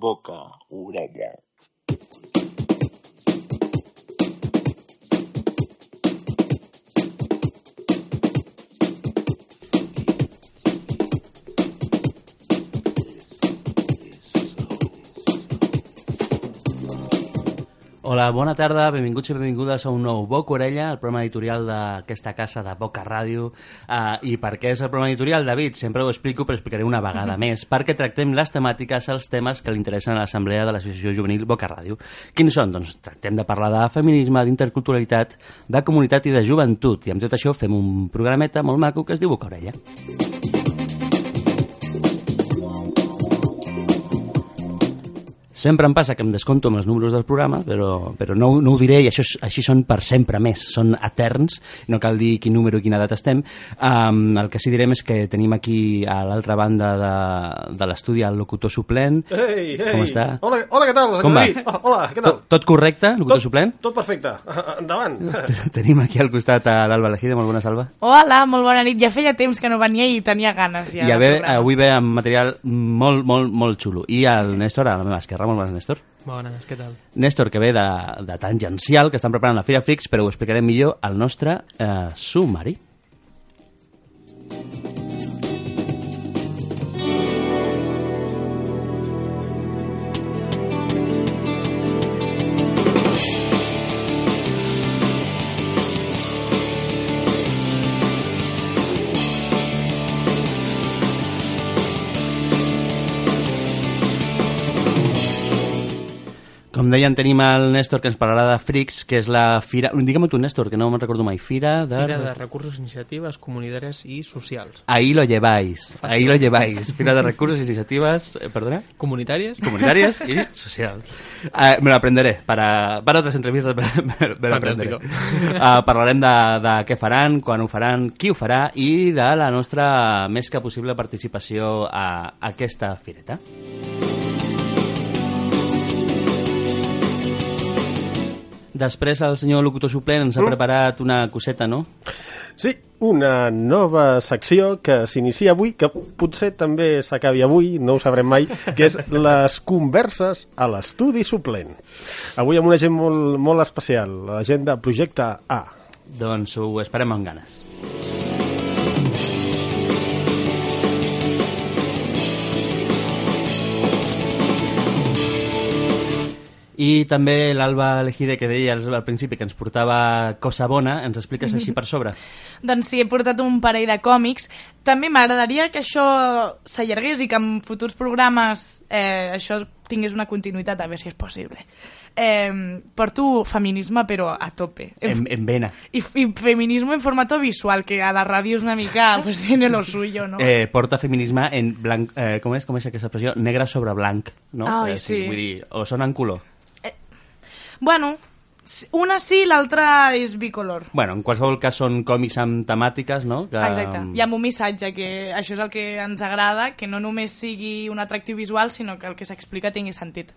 boca, orella. Hola, bona tarda, benvinguts i benvingudes a un nou Boca Orella, el programa editorial d'aquesta casa de Boca Ràdio. Uh, I per què és el programa editorial, David? Sempre ho explico, però explicaré una vegada més. Perquè tractem les temàtiques, els temes que li interessen a l'Assemblea de l'Associació Juvenil Boca Ràdio. Quins són? Doncs tractem de parlar de feminisme, d'interculturalitat, de comunitat i de joventut. I amb tot això fem un programeta molt maco que es diu Boca Orella. Sempre em passa que em desconto amb els números del programa, però, però no, no ho diré i això, és- així són per sempre més, són eterns, no cal dir quin número i quina data estem. Um, el que sí direm és que tenim aquí a l'altra banda de, de l'estudi el locutor suplent. Ei, ei. Com està? Hola, hola què tal? Com va? Oh, Hola, què tal? Tot, tot correcte, locutor suplent? Tot perfecte. Endavant. Tenim aquí al costat a l'Alba Lejide, molt bona salva. Hola, molt bona nit. Ja feia temps que no venia i tenia ganes ja. I a ve, avui ve amb material molt, molt, molt xulo. I el Néstor, a la meva esquerra, molt bones, Néstor. Bones, què tal? Néstor, que ve de, de Tangencial, que estan preparant la Fira Flix, però ho explicarem millor al nostre eh, sumari. Com deien, tenim el Néstor que ens parlarà de Frix, que és la fira... Digue'm tu, Néstor, que no me'n recordo mai. Fira de... Fira de recursos, iniciatives comunitàries i socials. Ahí lo lleváis, ahí lo lleváis. Fira de recursos, iniciativas, eh, perdona, Comunitàries? comunitarias y social. Eh, me lo aprenderé, para, para otras entrevistas me, me- me lo aprenderé. Fantàstico. Eh, parlarem de, de què faran, quan ho faran, qui ho farà i de la nostra més que possible participació a, a aquesta fireta. Després el senyor locutor suplent ens ha preparat una coseta, no? Sí, una nova secció que s'inicia avui, que potser també s'acabi avui, no ho sabrem mai, que és les converses a l'estudi suplent. Avui amb una gent molt, molt especial, la gent de Projecte A. Doncs ho esperem amb ganes. I també l'Alba Lejide, que deia al principi que ens portava cosa bona, ens expliques així per sobre. Doncs sí, he portat un parell de còmics. També m'agradaria que això s'allargués i que en futurs programes eh, això tingués una continuïtat, a veure si és possible. Eh, porto feminisme, però a tope. En, en vena. I, I feminisme en formato visual, que a la ràdio és una mica, pues tiene lo suyo, ¿no? Eh, porta feminisme en blanc... Eh, com és, com és aquesta expressió? Negre sobre blanc, no? Ai, eh, sí. Vull dir, o són en color. Bueno, una sí, l'altra és bicolor. Bueno, en qualsevol cas són còmics amb temàtiques, no? Que, Exacte. I amb un missatge, que això és el que ens agrada, que no només sigui un atractiu visual, sinó que el que s'explica tingui sentit.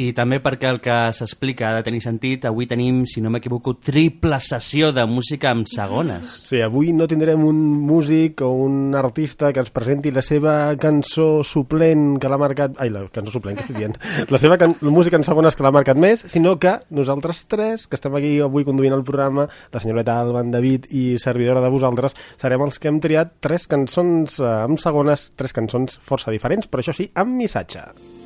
I també perquè el que s'explica ha de tenir sentit, avui tenim, si no m'equivoco, triple sessió de música amb segones. Sí, avui no tindrem un músic o un artista que ens presenti la seva cançó suplent que l'ha marcat... Ai, la cançó suplent, que estic dient? La seva can... la música en segones que l'ha marcat més, sinó que nosaltres tres, que estem aquí avui conduint el programa, la senyoreta Alba, en David i servidora de vosaltres, serem els que hem triat tres cançons eh, amb segones, tres cançons força diferents, però això sí, amb missatge.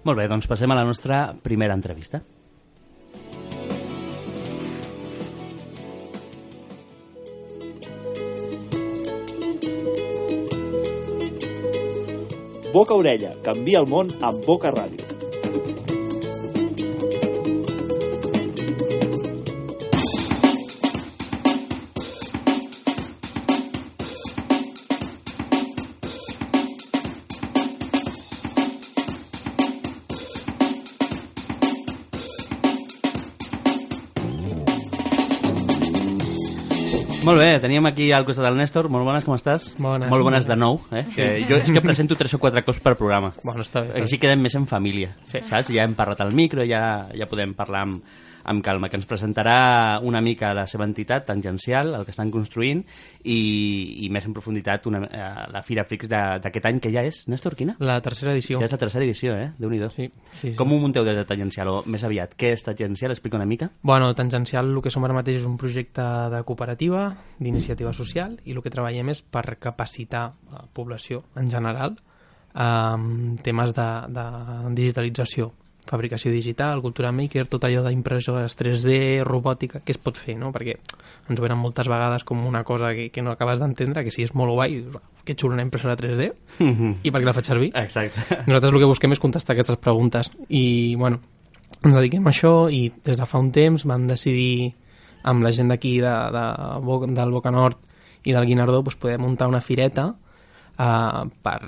Molt bé, doncs passem a la nostra primera entrevista. Boca Orella, canvia el món amb Boca Ràdio. Molt bé, teníem aquí al costat del Néstor. Molt bones, com estàs? Bones. Molt bones de nou. Eh? Que jo és que presento tres o quatre cops per programa. Bueno, està bé. Així quedem més en família, Sí. saps? Ja hem parlat al micro, ja, ja podem parlar amb, amb calma, que ens presentarà una mica la seva entitat tangencial, el que estan construint, i, i més en profunditat una, eh, la Fira Flix de- d'aquest any, que ja és, Néstor, quina? La tercera edició. Ja és la tercera edició, eh? déu nhi Sí, sí, sí. Com ho munteu des de tangencial, o més aviat, què és tangencial? Explica una mica. Bueno, Tangencial el que som ara mateix és un projecte de cooperativa, d'iniciativa social, i el que treballem és per capacitar la població en general en temes de, de digitalització, fabricació digital, cultura maker, tot allò d'impressores 3D, robòtica, què es pot fer, no? Perquè ens venen moltes vegades com una cosa que, que no acabes d'entendre, que sí, és molt guai, dius, "Ah, que xulo una impressora 3D, i per què la faig servir? Exacte. Nosaltres el que busquem és contestar aquestes preguntes i, bueno, ens dediquem a això i des de fa un temps vam decidir amb la gent d'aquí de, de, Bo- del Boca Nord i del Guinardó doncs, poder muntar una fireta uh, per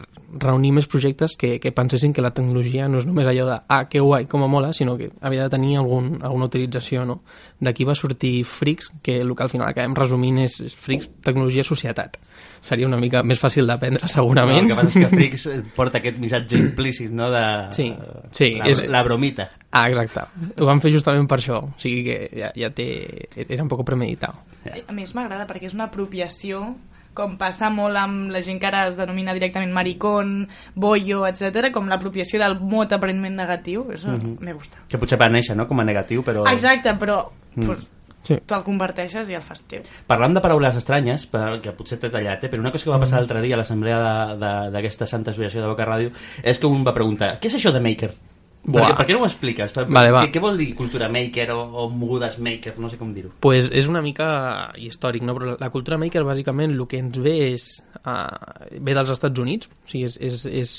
reunir més projectes que, que pensessin que la tecnologia no és només allò de ah, que guai, com a mola, sinó que havia de tenir algun, alguna utilització, no? D'aquí va sortir Freaks, que el que al final acabem resumint és, és Freaks, tecnologia, societat. Seria una mica més fàcil d'aprendre, segurament. el que passa és que Frix eh, porta aquest missatge implícit, no?, de... Sí, sí, La, és- la bromita. Ah, exacte. Ho vam fer justament per això. O sigui que ja, ja té... Era un poc premeditat. A més m'agrada perquè és una apropiació com passa molt amb la gent que ara es denomina directament maricón, bollo, etc, com l'apropiació del mot aparentment negatiu. Això me gusta. Que potser va néixer, no?, com a negatiu, però... Exacte, però pues, Sí. te'l converteixes i el fas teu. Parlant de paraules estranyes, perquè potser t'he tallat, eh? però una cosa que va passar l'altre dia a l'assemblea d'aquesta santa associació de Boca Ràdio és que un va preguntar, què és això de maker? Per, Buah. què- per què no ho expliques? Per, Vale, va. què, què vol dir cultura maker o, o mogudes maker? No sé com dir-ho. pues és una mica històric, no? però la cultura maker bàsicament el que ens ve és uh, ve dels Estats Units, o sigui, és, és, és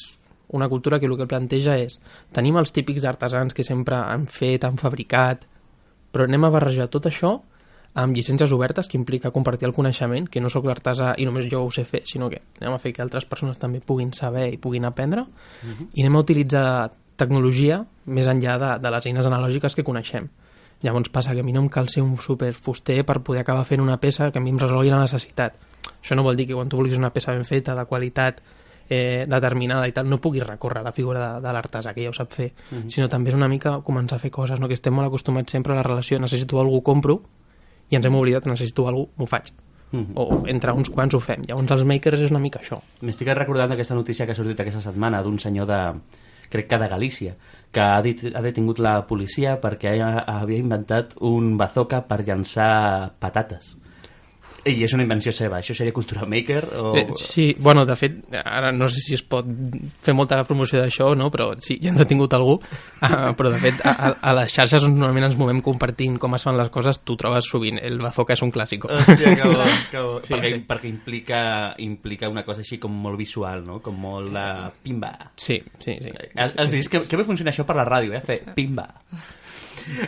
una cultura que el que planteja és tenim els típics artesans que sempre han fet, han fabricat, però anem a barrejar tot això amb llicències obertes que implica compartir el coneixement, que no sóc l'artesà i només jo ho sé fer, sinó que anem a fer que altres persones també puguin saber i puguin aprendre i anem a utilitzar tecnologia més enllà de, de les eines analògiques que coneixem. Llavors passa que a mi no em cal ser un super fuster per poder acabar fent una peça que a mi em resolgui la necessitat. Això no vol dir que quan tu vulguis una peça ben feta, de qualitat eh, determinada i tal, no puguis recórrer a la figura de, de l'artesà, que ja ho sap fer, sinó també és una mica començar a fer coses, no? que estem molt acostumats sempre a la relació necessito algú, compro, i ens hem oblidat, necessito algú, m'ho faig. Mhm. O entre uns quants ho fem. Llavors els makers és una mica això. M'estic recordant aquesta notícia que ha sortit aquesta setmana d'un senyor de, crec que de Galícia, que ha, dit, ha detingut la policia perquè ha- havia inventat un bazooka per llançar patates. I és una invenció seva. Això seria cultura maker? O... Eh, sí, bueno, de fet, ara no sé si es pot fer molta promoció d'això, no? però sí, ja hem detingut algú, uh, però de fet a, a, les xarxes on normalment ens movem compartint com es fan les coses, tu trobes sovint, el bazooka és un clàssic. Hòstia, que bo, que bo. Sí, perquè, sí. perquè implica, implica una cosa així com molt visual, no? Com molt de pimba. Sí, sí, sí. Has, has vist que, que bé funciona això per la ràdio, eh? Fer pimba.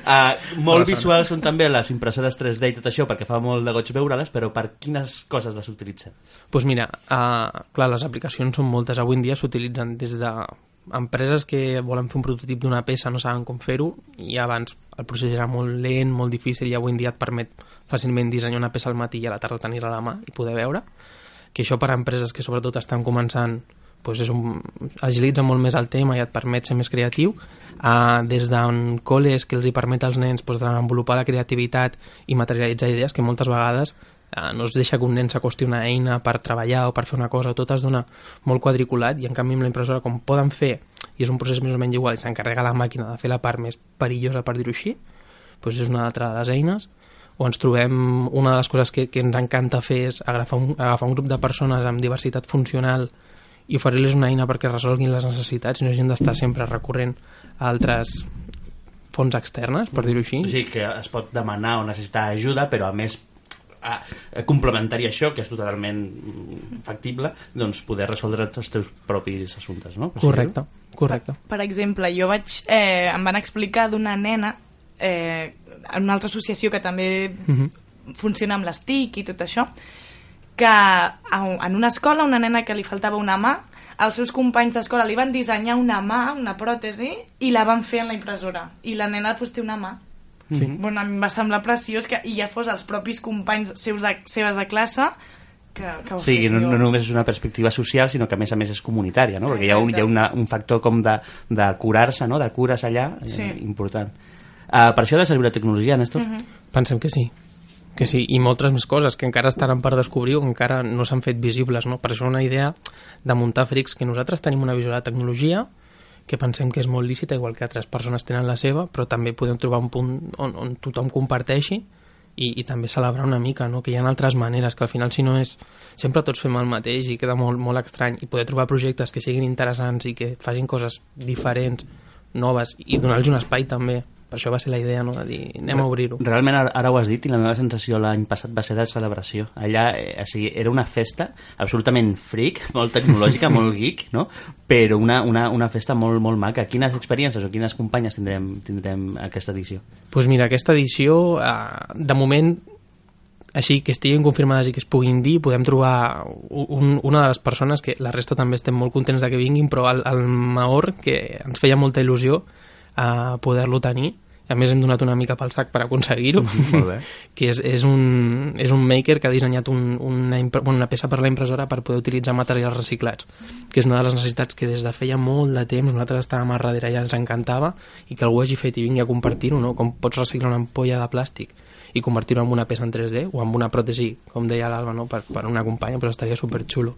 Uh, molt visuals són també les impressores 3D i tot això, perquè fa molt de goig veure-les, però per quines coses les utilitzen? pues mira, uh, clar, les aplicacions són moltes. Avui en dia s'utilitzen des de empreses que volen fer un prototip d'una peça, no saben com fer-ho, i abans el procés era molt lent, molt difícil, i avui en dia et permet fàcilment dissenyar una peça al matí i a la tarda tenir-la a la mà i poder veure. Que això per a empreses que sobretot estan començant pues és un, agilitza molt més el tema i et permet ser més creatiu. Uh, des d'un col·les que els hi permet als nens pues, desenvolupar la creativitat i materialitzar idees que moltes vegades uh, no es deixa que un nen s'acosti una eina per treballar o per fer una cosa, tot es dona molt quadriculat i en canvi amb la impressora com poden fer i és un procés més o menys igual i s'encarrega la màquina de fer la part més perillosa per dir-ho així doncs és una altra de les eines o ens trobem, una de les coses que, que ens encanta fer és agafar un, agafar un grup de persones amb diversitat funcional i oferir-los una eina perquè resolguin les necessitats i no hagin d'estar sempre recorrent a altres fonts externes, per dir-ho així. O sigui, que es pot demanar o necessitar ajuda, però a més a, a complementari a això, que és totalment mm, factible, doncs poder resoldre els teus propis assumptes, no? Correcte, correcte. Per exemple, jo vaig, eh, em van explicar d'una nena eh, en una altra associació que també funciona amb les TIC i tot això, que en una escola, una nena que li faltava una mà, els seus companys d'escola li van dissenyar una mà, una pròtesi, i la van fer en la impressora. I la nena pues, té una mà. Sí. Bueno, a mi em va semblar preciós que i ja fos els propis companys seus de, seves de classe que, que ho sigui, no, no només és una perspectiva social, sinó que a més a més és comunitària, no? Perquè hi ha un, hi ha una, un factor com de, de curar-se, no? De cures allà, Sí. eh, important. Uh, per això ha de servir la tecnologia, Néstor? Uh -huh. Pensem que sí. Que sí, i moltes més coses que encara estaran per descobrir o que encara no s'han fet visibles, no? Per això una idea de muntar frics, que nosaltres tenim una visió de tecnologia que pensem que és molt lícita, igual que altres persones tenen la seva, però també podem trobar un punt on, on tothom comparteixi i, i també celebrar una mica, no? que hi ha altres maneres, que al final si no és... Sempre tots fem el mateix i queda molt, molt estrany i poder trobar projectes que siguin interessants i que facin coses diferents, noves i donar-los un espai també per això va ser la idea, no?, de dir, anem a obrir-ho. Realment, ara, ara ho has dit, i la meva sensació l'any passat va ser de celebració. Allà, eh, o sigui, era una festa absolutament freak, molt tecnològica, molt geek, no? però una, una, una festa molt, molt maca. Quines experiències o quines companyes tindrem, tindrem aquesta edició? Doncs pues mira, aquesta edició, eh, de moment, així que estiguin confirmades i que es puguin dir, podem trobar un, una de les persones que la resta també estem molt contents de que vinguin, però el, el Maor, que ens feia molta il·lusió a poder-lo tenir, a més hem donat una mica pel sac per aconseguir-ho bé. que és, és, un, és un maker que ha dissenyat un, una, bueno, una peça per la impressora per poder utilitzar materials reciclats que és una de les necessitats que des de feia molt de temps nosaltres estàvem a darrere i ens encantava i que algú hagi fet i vingui a compartir-ho no? com pots reciclar una ampolla de plàstic i convertir-ho en una peça en 3D o en una pròtesi, com deia l'Alba, no? per, per una companya, però estaria superxulo.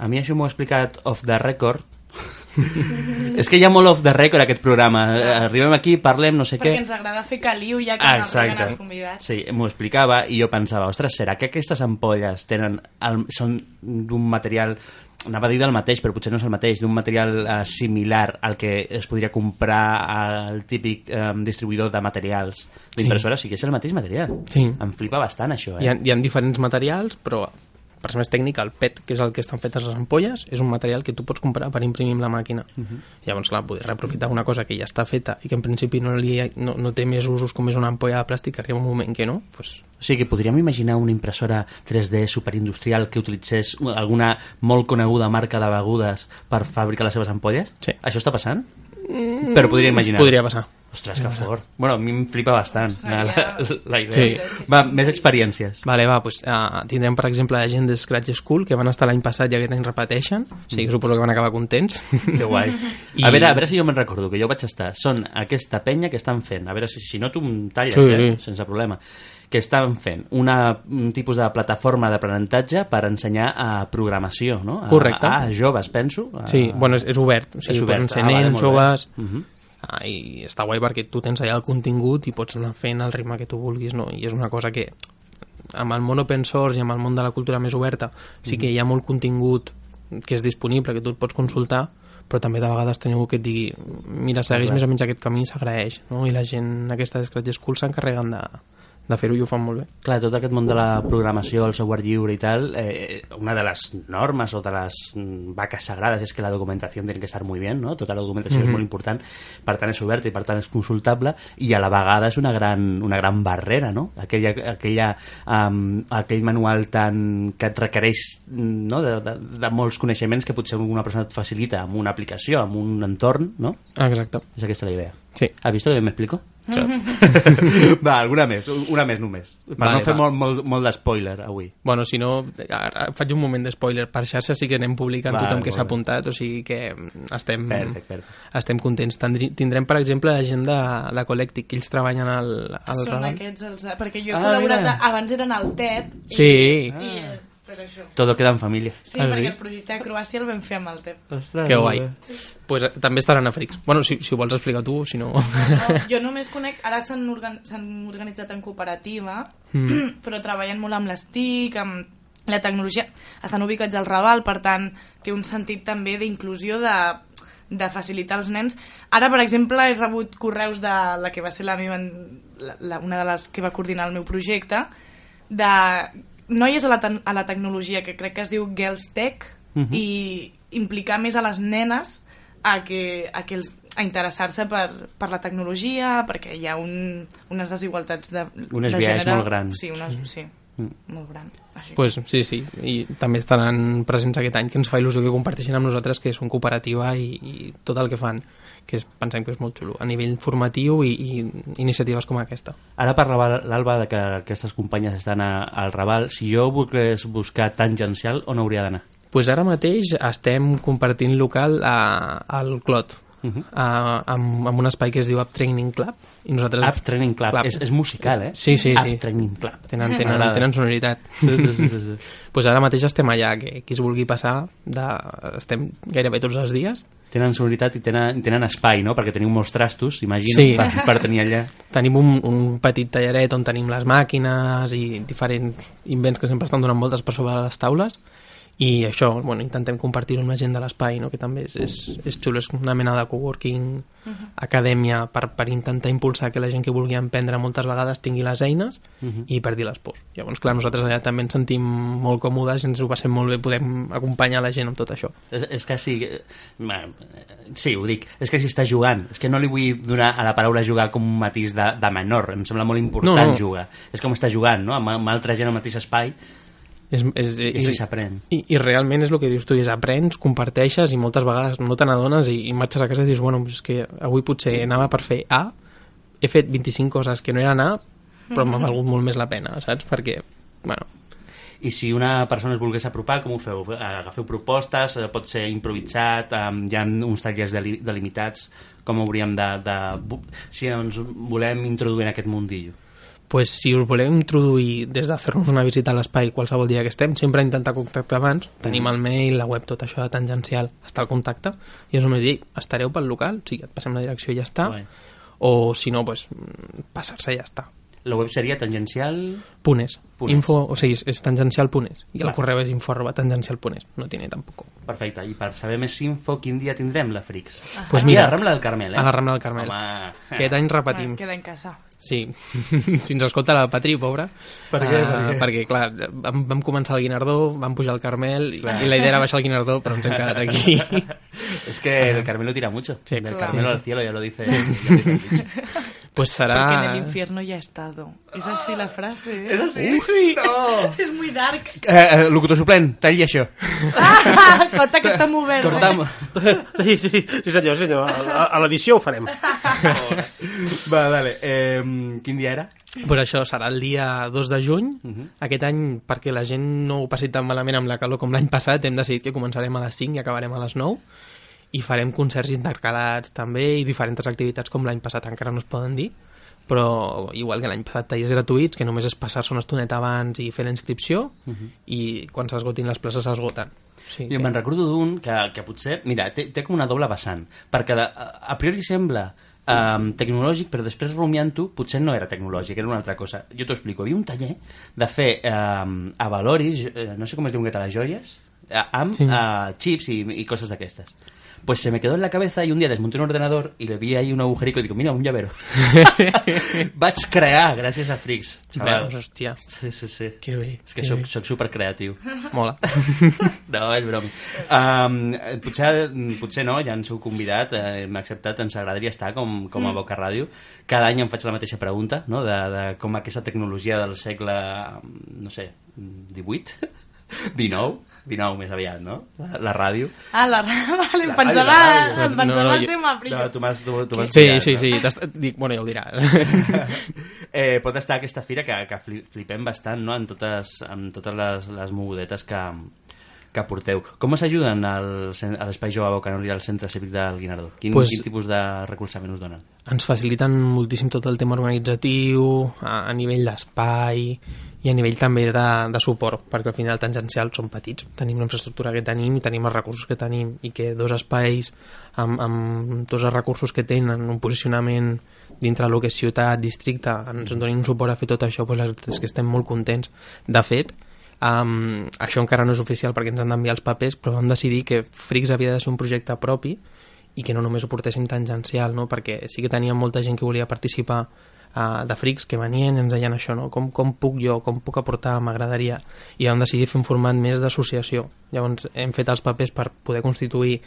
A mi això m'ho ha explicat off the record. és que hi ha molt off the record aquest programa. Arribem aquí, parlem, no sé Perquè què... ens agrada fer caliu ja que ens arriben els convidats. Sí, m'ho explicava i jo pensava, ostres, serà que aquestes ampolles tenen el, són d'un material anava a dir del mateix, però potser no és el mateix, d'un material eh, similar al que es podria comprar al típic eh, distribuïdor de materials d'impressora, sí. o sigui, és el mateix material. Sí. Em flipa bastant això, eh? Hi ha, hi ha diferents materials, però per ser més tècnic, el PET, que és el que estan fetes les ampolles, és un material que tu pots comprar per imprimir amb la màquina. Uh -huh. Llavors, clar, poder reaprofitar una cosa que ja està feta i que en principi no, li, no, no té més usos com és una ampolla de plàstic, arriba un moment que no, pues, O sigui que podríem imaginar una impressora 3D superindustrial que utilitzés alguna molt coneguda marca de begudes per fabricar les seves ampolles? Sí. Això està passant? Però podria imaginar. podria passar. Ostres, que fort. Bueno, a mi em flipa bastant Seria- la, la, la idea. Sí. Va, més experiències. Vale, va, pues, uh, tindrem, per exemple, la gent de Scratch School, que van estar l'any passat i aquest any repeteixen, o sigui que suposo que van acabar contents. Que guai. I- A, veure, a veure si jo me'n recordo, que jo vaig estar. Són aquesta penya que estan fent, a veure si, si no tu em talles, Sí. eh, sense problema, que estan fent una, un tipus de plataforma d'aprenentatge per ensenyar a programació, no? A, Correcte. A, joves, penso. A, Sí, bueno, és, és obert, o sigui, És obert. poden ser Ah, vale, nens, joves... Mhm. Ah, I està guai perquè tu tens allà el contingut i pots anar fent el ritme que tu vulguis, no? I és una cosa que amb el món open source i amb el món de la cultura més oberta sí que hi ha molt contingut que és disponible, que tu pots consultar però també de vegades teniu que et digui mira, segueix bé. més o menys aquest camí i s'agraeix no? i la gent aquesta de Scratch School s'encarreguen de, de fer-ho i ho fan molt bé Clar, tot aquest món de la programació, el software lliure i tal, eh, una de les normes o de les mm, vaques sagrades és que la documentació tiene que estar muy bien, no? Tota la documentació Mhm. és molt important, per tant és oberta i per tant és consultable i a la vegada és una gran, una gran barrera, no? Aquella, aquella, um, aquell manual tan, que et requereix mm, no? de, de, de molts coneixements que potser una persona et facilita amb una aplicació, amb un entorn, no? exacte És aquesta la idea. sí, ¿Has visto que me explico? va, alguna més, una més només. Per Vale, no fer va. molt, molt, molt d'espoiler avui. Bueno, si no, ara faig un moment d'espoiler. Per xarxa sí que anem publicant Vale, tothom que s'ha apuntat, o sigui que estem, Perfecte, perfecte. estem contents. Tindrem, per exemple, la gent de, de Colectic, que ells treballen al, al Són Raval. aquests els... Perquè jo he Ah, col·laborat... mira. Abans eren al TEP. I, Sí. I, eh, pues això. Todo queda en família. Sí, Ah, perquè sí? el projecte de Croàcia el vam fer amb el TEP. Ostres, Que guai. Pues, eh, també estaran a Frics. Bueno, si, si ho vols explicar tu, si no... No, jo només conec... Ara s'han organ... organitzat en cooperativa, mm. però treballen molt amb les TIC, amb la tecnologia. Estan ubicats al Raval, per tant, té un sentit també d'inclusió de de facilitar als nens. Ara, per exemple, he rebut correus de la que va ser la meva, la, la, una de les que va coordinar el meu projecte, de noies a la, a la tecnologia, que crec que es diu Girls Tech, i implicar més a les nenes a, que, a, que els, a interessar-se per, per la tecnologia, perquè hi ha un, unes desigualtats de, Unes de gènere. molt grans. Sí, unes, sí molt gran. Així. pues, sí, sí. I també estaran presents aquest any, que ens fa il·lusió que comparteixin amb nosaltres que són cooperativa i, i tot el que fan que és, pensem que és molt xulo, a nivell formatiu i, i iniciatives com aquesta. Ara parlava l'Alba de que aquestes companyes estan a, al Raval. Si jo volgués buscar tangencial, on hauria d'anar? pues ara mateix estem compartint local a, al Clot, uh, amb, amb un espai que es diu Up Training Club i nosaltres... Up Training Club. És, és musical, eh? Sí, sí, Up sí. Training Club. Tenen, tenen, tenen sonoritat. Sí, sí, sí, sí, sí. pues ara mateix estem allà, que qui es vulgui passar, de, estem gairebé tots els dies. Tenen sonoritat i tenen, tenen espai, no? Perquè teniu molts trastos, imagino, Sí. per, per tenir allà. Tenim un, un petit tallaret on tenim les màquines i diferents invents que sempre estan donant voltes per sobre les taules i això, bueno, intentem compartir-ho amb la gent de l'espai, no? que també és, és, és xulo, és una mena de coworking acadèmia per, per intentar impulsar que la gent que vulgui emprendre moltes vegades tingui les eines i perdi les pors. Llavors, clar, nosaltres allà també ens sentim molt còmodes i ens ho passem molt bé, podem acompanyar la gent amb tot això. És, és que sí, ma- sí, ho dic, és que si està jugant, és que no li vull donar a la paraula jugar com un matís de, de menor, em sembla molt important No, no. jugar. És com està jugant, no? Amb, amb altra gent al mateix espai, És, és, i així s'aprèn. I, I realment és el que dius tu, és aprens, comparteixes i moltes vegades no te n'adones i, i marxes a casa i dius, bueno, pues és que avui potser anava per fer A, he fet 25 coses que no eren A, però m'ha valgut molt més la pena, saps? Perquè, bueno, I si una persona es volgués apropar, com ho feu? Agafeu propostes, eh, pot ser improvisat, hi ha uns tallers deli- delimitats, com hauríem de, de... Si ens volem introduir en aquest mundillo. Pues, si us voleu introduir des de fer-nos una visita a l'espai qualsevol dia que estem, sempre intentar contactar abans, tenim el mail, la web, tot això de tangencial, està al contacte, i és només dir, estareu pel local, sí, et passem la direcció i ja està, Guai. o si no, pues, mm, passar-se i ja està. La web seria tangencial... Punes. Punes. Info, o sigui, és, és tangencial Punes. I el Vale. correu és info arroba tangencial Punes. No tiene tampoco. Perfecte, i per saber més info, quin dia tindrem la Frix? Pues Aquí mira, a la Rambla del Carmel, eh? A la Rambla del Carmel. Home... Aquest any repetim. Queda en casa. Sí. si ens escolta la Patri, pobra. Per què? Uh, Per què? Perquè, clar, vam, vam començar al Guinardó, vam pujar al Carmel, i, i la idea era baixar al Guinardó, però ens hem quedat aquí. Es que el Carmelo tira mucho. Sí, Del claro. Carmelo Sí, al cielo, ya lo dice. ya lo dice el dicho. Pues Porque en el infierno ya he estado. Es así la frase. ¿eh? ¿Es así? Sí. No. Es muy darks. Eh, eh, locutor suplent, talli això. Ah, Conta que està molt verd. Cortam. Sí, sí, sí senyor, sí, senyor. A, a l'edició ho farem. Va, dale. Eh, quin dia era? Pues això serà el dia 2 de juny. Mhm. Aquest any, perquè la gent no ho passi tan malament amb la calor com l'any passat, hem decidit que començarem a les 5 i acabarem a les 9 i farem concerts intercalats també i diferents activitats com l'any passat encara no es poden dir però igual que l'any passat tallers gratuïts que només és passar-se una estoneta abans i fer la inscripció i quan s'esgotin les places s'esgoten sí, Jo me'n recordo d'un que, que potser... Mira, té, té com una doble vessant. Perquè de, a, a priori sembla um, tecnològic, però després rumiant-ho potser no era tecnològic, era una altra cosa. Jo t'ho explico. Hi havia un taller de fer um, a Valoris, eh, no sé com es diu a les joies, amb Sí. eh, chips i, y cosas de aquestes. Pues se me quedó en la cabeza y un día desmonté un ordenador y le vi ahí un agujerico y digo, mira, un llavero. Vaig crear gràcies a Frix, xaval. Veus, hòstia, Sí, sí, sí. que bé, És que que soc, bé. soc supercreatiu. mola No, és broma. Um, potser, potser no, ja ens heu convidat, eh, m'ha acceptat, ens agradaria estar com, com a Boca Ràdio. Cada any em faig la mateixa pregunta, no?, de, de com aquesta tecnologia del segle, no sé, 18? 19? 19 més aviat, no? La, la ràdio. Ah, la, vale, em La pensava, ràdio, ràdio. em pensava No, no, el jo- tema frío. No, tu m'has tu, tu m'has sí, sí, no? sí, t'has- dic, bueno, ja ho dirà eh, pot estar aquesta fira que, que fli- flipem bastant no? en totes, en totes les, les mogudetes que, que porteu. Com s'ajuden al cen- a l'Espai Jove Bocanor i al Centre Cívic del Guinardó? Quin, Pues- quin tipus de recolzament us donen? ens faciliten moltíssim tot el tema organitzatiu, a, a nivell d'espai i a nivell també de, de suport, perquè al final tangencial són petits, tenim la infraestructura que tenim i tenim els recursos que tenim i que dos espais amb, amb tots els recursos que tenen, un posicionament dintre el que és ciutat, districte, ens donin un suport a fer tot això, doncs la veritat és que estem molt contents. De fet, um, això encara no és oficial perquè ens han d'enviar els papers, però vam decidir que Frix havia de ser un projecte propi i que no només ho portéssim tangencial, no? perquè sí que teníem molta gent que volia participar uh, de frics que venien i ens deien això, no? com, com puc jo, com puc aportar, m'agradaria i vam decidir fer un format més d'associació llavors hem fet els papers per poder constituir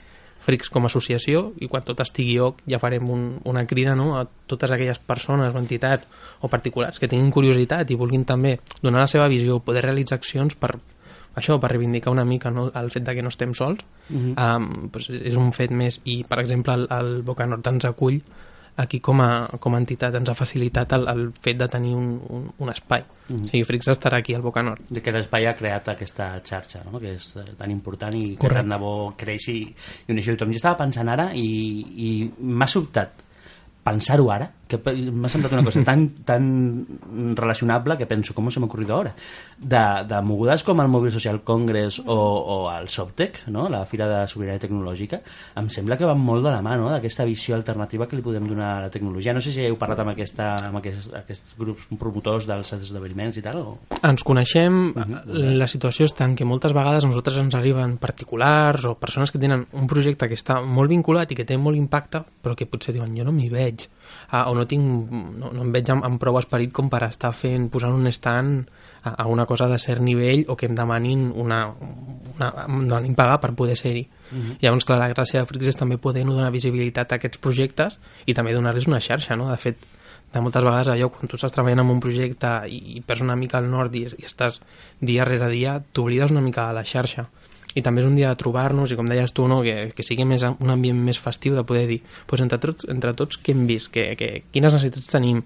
frics com a associació i quan tot estigui ok ja farem un, una crida no? a totes aquelles persones o entitats o particulars que tinguin curiositat i vulguin també donar la seva visió, poder realitzar accions per, això, per reivindicar una mica no? el fet de que no estem sols um, doncs és un fet més i per exemple el, el Boca Nord ens acull aquí com a, com a entitat ens ha facilitat el, el fet de tenir un, un, un espai. Mm. O sigui, Frix estarà aquí al Boca Nord. de que l'espai ha creat aquesta xarxa, no? que és eh, tan important i que Correcte. tant de bo creixi i uneixi tothom. Jo estava pensant ara i, i m'ha sobtat pensar-ho ara, que m'ha semblat una cosa tan, tan relacionable que penso, com se m'ha ocorrido ara? De, de mogudes com el Mobile Social Congress o, o el Sobtec, no? la Fira de Sobirania Tecnològica, em sembla que van molt de la mà no? d'aquesta visió alternativa que li podem donar a la tecnologia. No sé si heu parlat amb, aquesta, amb aquests, aquests grups promotors dels esdeveniments i tal, o... Ens coneixem, la situació és tant que moltes vegades a nosaltres ens arriben particulars o persones que tenen un projecte que està molt vinculat i que té molt impacte, però que potser diuen jo no m'hi veig, ah, o no, tinc, no, no em veig amb, amb prou esperit com per estar fent, posant un stand a, a una cosa de cert nivell o que em demanin una, una, em demanin pagar per poder ser-hi. Llavors, clar, la gràcia de Flix és també poder donar visibilitat a aquests projectes i també donar-los una xarxa, no? De fet, de moltes vegades allò, quan tu estàs treballant en un projecte i, i perds una mica al nord i, i estàs dia rere dia, t'oblides una mica de la xarxa. I també és un dia de trobar-nos i com deies tu, no, que, que sigui més, un ambient més festiu de poder dir pues entre, tots, entre tots què hem vist, que, que, quines necessitats tenim,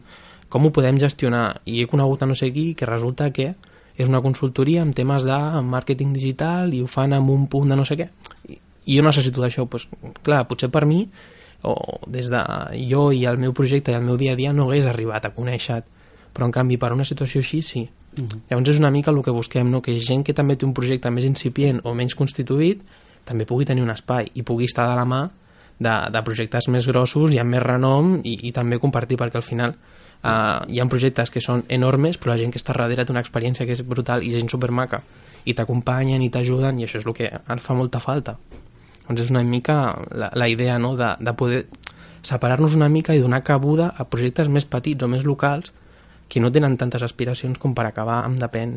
com ho podem gestionar? I he conegut a no sé qui que resulta que és una consultoria amb temes de màrqueting digital i ho fan amb un punt de no sé què. I, jo necessito d'això pues, clar, potser per mi o des de jo i el meu projecte i el meu dia a dia no hagués arribat a conèixer però en canvi per una situació així sí uh -huh. llavors és una mica el que busquem no? que gent que també té un projecte més incipient o menys constituït també pugui tenir un espai i pugui estar de la mà de, de projectes més grossos i amb més renom i, i també compartir perquè al final uh, hi ha projectes que són enormes però la gent que està darrere té una experiència que és brutal i gent supermaca i t'acompanyen i t'ajuden i això és el que ens fa molta falta doncs és una mica la, la idea no? de, de poder separar-nos una mica i donar cabuda a projectes més petits o més locals que no tenen tantes aspiracions com per acabar amb depèn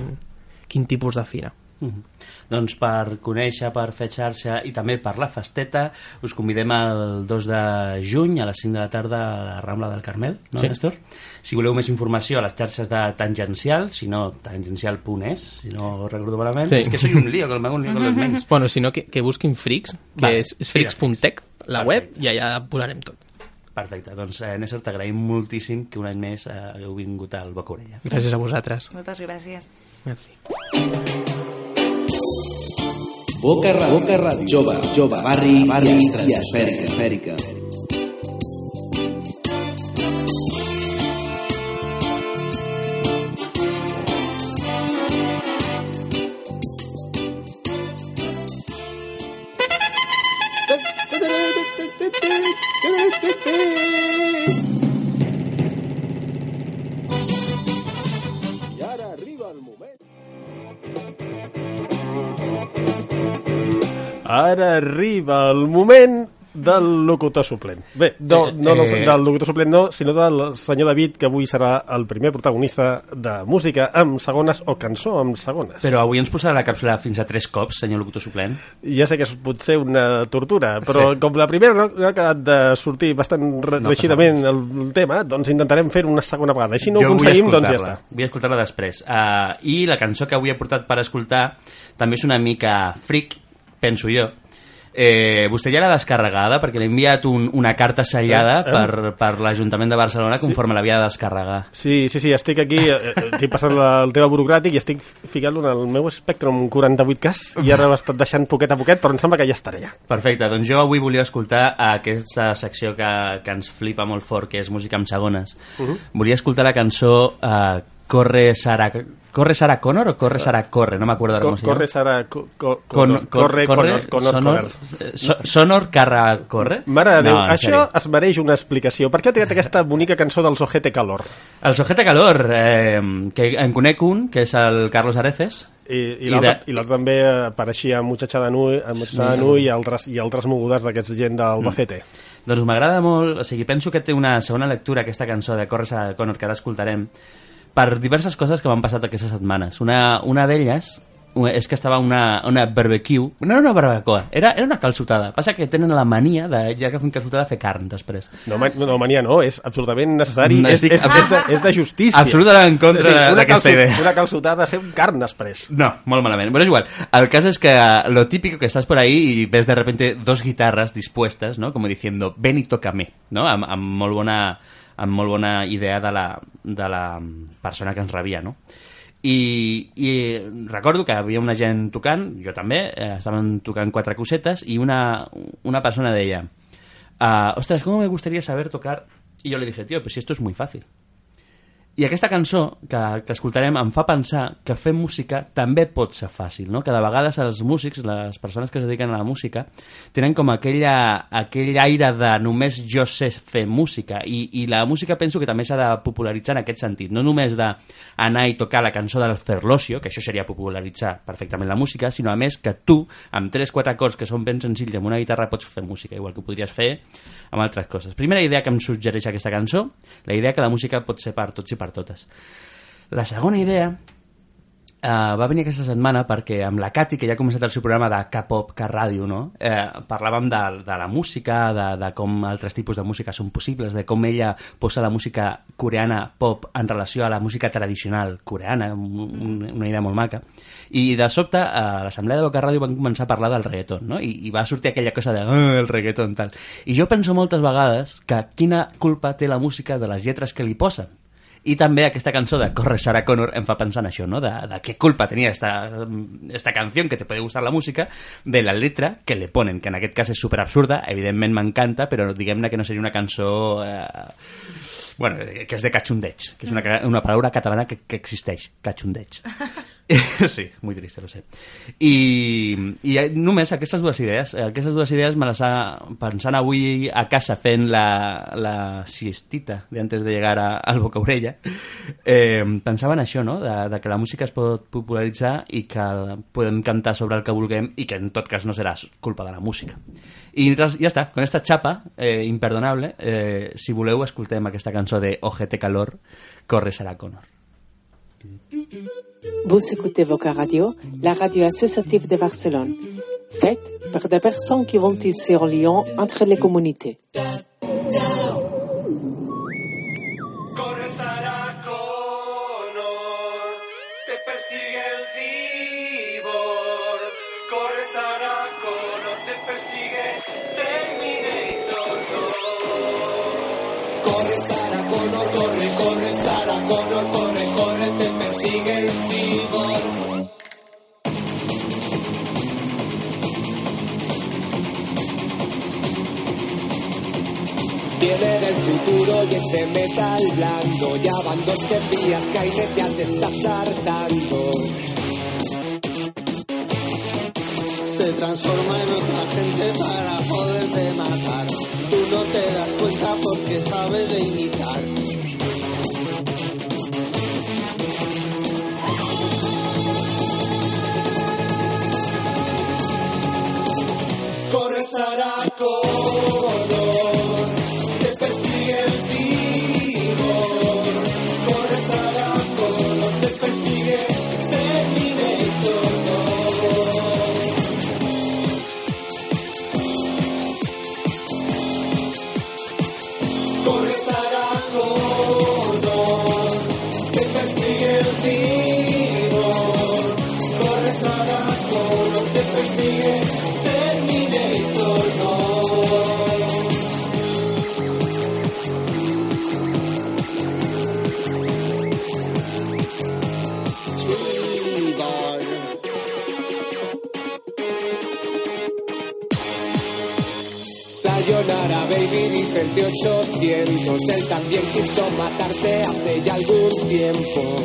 quin tipus de fira. Mhm. Doncs per conèixer, per fer xarxa i també per la festeta, us convidem el 2 de juny a les 5 de la tarda a la Rambla del Carmel, no, Sí. Néstor? Si voleu més informació a les xarxes de Tangencial, si no, tangencial.es, si no recordo malament. Sí. És que soy un lío, que el m'hago un lío los names. Bueno, si no, que, que busquin Frix, que Vale. és, és frix.tech, la web, i allà posarem tot. Perfecte, doncs eh, Néstor, t'agraïm moltíssim que un any més eh, hagueu vingut al Boca Orella. Gràcies a vosaltres. Moltes gràcies. Merci. Boca Ràdio. Boca Ràdio. Jove, jove, barri, barri i esfèrica. esfèrica. I ara arriba el moment. Ara arriba el moment del locutor suplent. Bé, no, no, no Eh, eh. del locutor suplent no, sinó del senyor David, que avui serà el primer protagonista de música amb segones o cançó amb segones. Però avui ens posarà la càpsula fins a tres cops, senyor locutor suplent. Ja sé que és potser una tortura, però Sí. com la primera no, no ha acabat de sortir bastant No reeixidament passa el, el tema, doncs intentarem fer una segona vegada. I si no Jo ho aconseguim, doncs ja està. Vull escoltar-la després. Uh, I la cançó que avui he portat per escoltar també és una mica fric, penso jo. Eh, vostè ja l'ha descarregada perquè l'he enviat un, una carta sellada Eh, eh. per, per l'Ajuntament de Barcelona conforme l'havia de descarregar. Sí, sí, sí, estic aquí, eh, eh, estic passant el tema burocràtic i estic ficant-lo en el meu Spectrum 48K i ara l'he estat deixant poquet a poquet, però em sembla que ja estaré ja. Perfecte, doncs jo avui volia escoltar aquesta secció que, que ens flipa molt fort, que és música amb segones. Volia escoltar la cançó uh, Corre Sara... Corre Sara Connor o Corre Sara Corre? No m'acuerdo ara Co com se llama. corre, Sara, co co Con, con corre, Connor, Connor, sonor, Connor. eh, so, sonor Carra Corre? Mare de Déu, en això sèrio. es mereix una explicació. Per què ha triat aquesta bonica cançó dels Ojete Calor? El Sojeta Calor, eh, que en conec un, que és el Carlos Areces, I, i l'altre de- també apareixia a Muchacha de Nui, a Muchacha de Nui i altres, i altres mogudes d'aquests gent d'Albacete. doncs m'agrada molt, o sigui, penso que té una segona lectura aquesta cançó de Corre Sara Connor que ara escoltarem per diverses coses que m'han passat aquestes setmanes. Una, una d'elles és que estava una, una barbecue, no era una barbacoa, era, era una calçotada. Passa que tenen la mania de, ja que fan calçotada, fer carn després. No, ma no, mania no, és absolutament necessari, No, és, és, és, de, és de justícia. Absolutament en contra Sí, d'aquesta idea. Una calçotada ser un carn després. No, molt malament. Però és igual. El cas es que lo típico que estás por ahí y ves de repente dos guitarras dispuestas, ¿no? Como diciendo, ven y tócame, no? Amb, amb, molt bona, amb molt bona idea de la, de la persona que ens rebia, no? I, i recordo que havia una gent tocant, jo també, eh, estaven tocant quatre cosetes i una, una persona deia ah, ostras, ¿cómo me gustaría saber tocar? Y yo le dije, tío, pues si esto es muy fácil. I aquesta cançó que, que escoltarem em fa pensar que fer música també pot ser fàcil, no? que de vegades els músics, les persones que es dediquen a la música, tenen com aquella, aquell aire de només jo sé fer música i, i la música penso que també s'ha de popularitzar en aquest sentit, no només d'anar i tocar la cançó del Ferlosio, que això seria popularitzar perfectament la música, sinó a més que tu, amb 3-4 acords que són ben senzills amb una guitarra pots fer música, igual que ho podries fer amb altres coses. Primera idea que em suggereix aquesta cançó, la idea que la música pot ser per tots i per totes. La segona idea Uh, va venir aquesta setmana perquè amb la Cati, que ja ha començat el seu programa de K-pop, K-ràdio, no? eh, parlàvem de, de la música, de, de com altres tipus de música són possibles, de com ella posa la música coreana pop en relació a la música tradicional coreana, un, un, una idea molt maca. I de sobte, a l'assemblea de Boca Ràdio van començar a parlar del reggaeton, no? I, i va sortir aquella cosa de "Ah, el reggaeton, tal. I jo penso moltes vegades que quina culpa té la música de les lletres que li posen i també aquesta cançó de Corre Sarah Connor em fa pensar en això, no? De, de qué culpa tenía esta, esta canción, que te puede gustar la música, de la letra que le ponen, que en aquest cas és super absurda, evidentment m'encanta, però diguem-ne que no seria una cançó... Eh, bueno, eh, que és de cachundeig, que és una, una paraula catalana que, que existeix, cachundeig. sí, muy triste, lo sé. I, i eh, només aquestes dues idees, eh, aquestes dues idees me les ha, pensant avui a casa fent la, la siestita de antes de llegar a, al Boca Orella, eh, pensava en això, no? De, de que la música es pot popularitzar i que podem cantar sobre el que vulguem i que en tot cas no serà culpa de la música. I ja està, con esta chapa eh, imperdonable, eh, si voleu escoltem aquesta cançó de Ojete Calor, Corre Sarah Connor. Vous écoutez Voca Radio, la radio associative de Barcelone, faite par des personnes qui vont tisser en lien entre les communautés. Corre Sarah Connor, te persigue el cibor. Corre Sarah Connor, te persigue Terminator 2. Corre Sarah Connor, corre, corre Sarah Connor, corre, corre, el cibor. Viene del futuro y es de metal blando. Ya van dos que pillas, ya te estás hartando. Se transforma en otra gente para poderte matar. Tú no te das cuenta porque sabe de imitar. Corre Sarah Sayonara baby, dice el T-800 Él también quiso matarte hace ya algún tiempo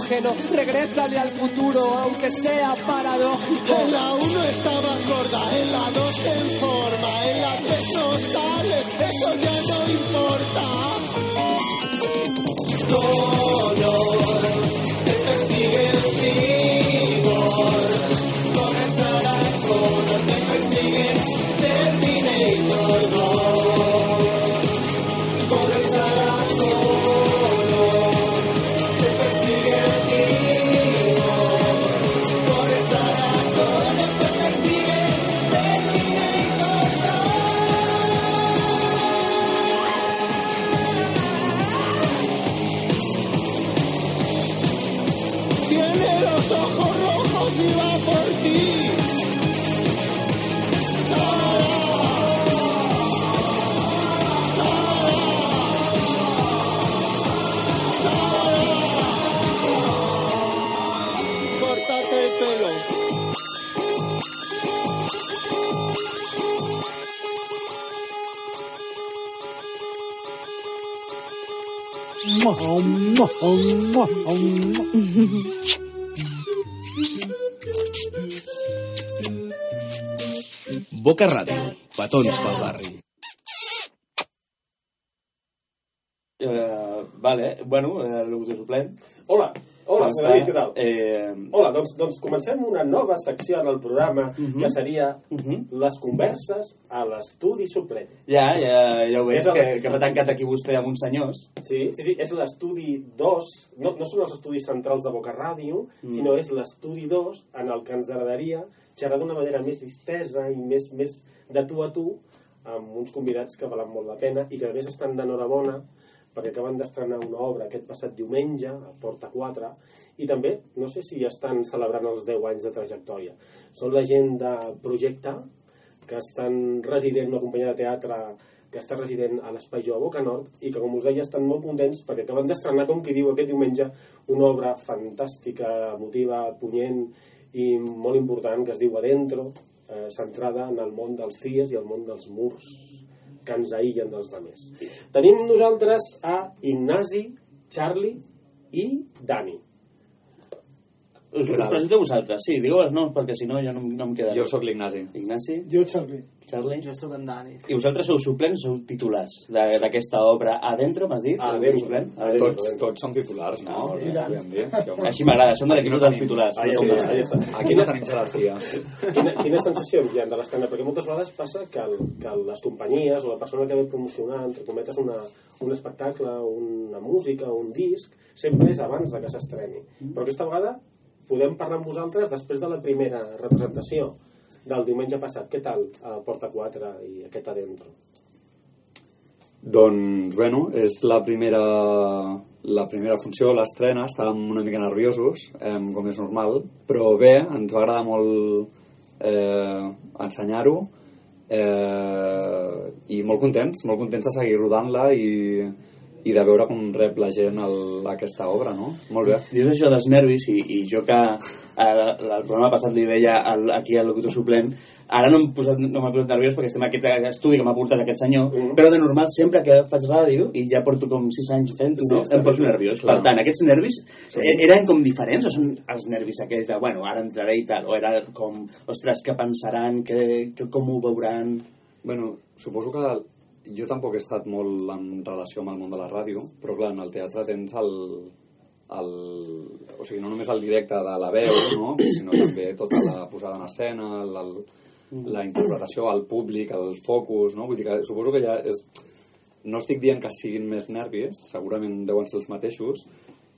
hidrógeno. Regrésale al futuro, aunque sea paradójico. En la 1 estabas gorda, en la 2 en forma, en la 3 no sales, eso ya no importa. Dolor, te persigue el vigor. Boca Ràdio. Petons pel barri. Eh, vale, bueno, eh, locutor suplent. Hola, hola, Com senyor està? David, què tal? Eh, Hola, doncs, doncs comencem una nova secció en el programa que seria Mhm. les converses a l'estudi suplent. ja, ja, ja ho veig, que, que m'ha tancat aquí vostè amb uns senyors. Sí, sí, sí, és l'estudi 2, no, no són els estudis centrals de Boca Ràdio, Mm. sinó és l'estudi 2 en el que ens agradaria xerrar d'una manera més distesa i més, més de tu a tu amb uns convidats que valen molt la pena i que a més estan d'enhorabona perquè acaben d'estrenar una obra aquest passat diumenge a Porta 4 i també, no sé si estan celebrant els 10 anys de trajectòria. Són la gent de Projecte, que estan resident, una companyia de teatre que està resident a l'Espai Jo a Boca Nord i que, com us deia, estan molt contents perquè acaben d'estrenar, com qui diu, aquest diumenge una obra fantàstica, emotiva, punyent i molt important que es diu Adentro, eh, centrada en el món dels CIES i el món dels murs que ens aïllen dels altres. Tenim nosaltres a Ignasi, Charlie i Dani. Us, us presento a vosaltres. Sí, digueu els noms perquè si no ja no, no em queda Jo sóc l'Ignasi. Ignasi, Jo, Charlie. Charlie. Jo sóc en Dani. I vosaltres sou suplents, sou titulars de- d'aquesta obra Adentro, m'has dit? Adentro. Suplent? Adentro. Tots, tots som titulars, no? Ah, i tant. Podríem dir. Sí, home. Així m'agrada, som de l'equip no dels tenim- titulars. Ahí no està, som ahí dels- està. Aquí no tenim jerarquia. Quina, quines sensacions hi ha de l'estrena? Perquè moltes vegades passa que, el, que les companyies o la persona que ve a promocionar, entre cometes, una, un espectacle, una música, un disc, sempre és abans de que s'estreni. Però aquesta vegada podem parlar amb vosaltres després de la primera representació del diumenge passat. Què tal a Porta 4 i aquest adentro? Doncs, bueno, és la primera, la primera funció, l'estrena, estàvem una mica nerviosos, eh, com és normal, però bé, ens va agradar molt eh, ensenyar-ho eh, i molt contents, molt contents de seguir rodant-la i, i de veure com rep la gent el, aquesta obra, no? Molt bé. Dius això dels nervis i, i jo que el, el programa passat li deia al, aquí al locutor suplent ara no m'he posat, no posat nerviós perquè estem en aquest estudi que m'ha portat aquest senyor Mhm. però de normal sempre que faig ràdio i ja porto com 6 anys fent-ho Sí, no? em poso nerviós Clar. per tant aquests nervis e- eren com diferents o són els nervis aquells de bueno ara entraré i tal o era com ostres què pensaran que, que, com ho veuran Bueno, suposo que jo tampoc he estat molt en relació amb el món de la ràdio, però clar, en el teatre tens el, el, o sigui, no només el directe de la veu, no? sinó també tota la posada en escena, el, el, la interpretació al públic, el focus, no? Vull dir que suposo que ja és... No estic dient que siguin més nervis, segurament deuen ser els mateixos,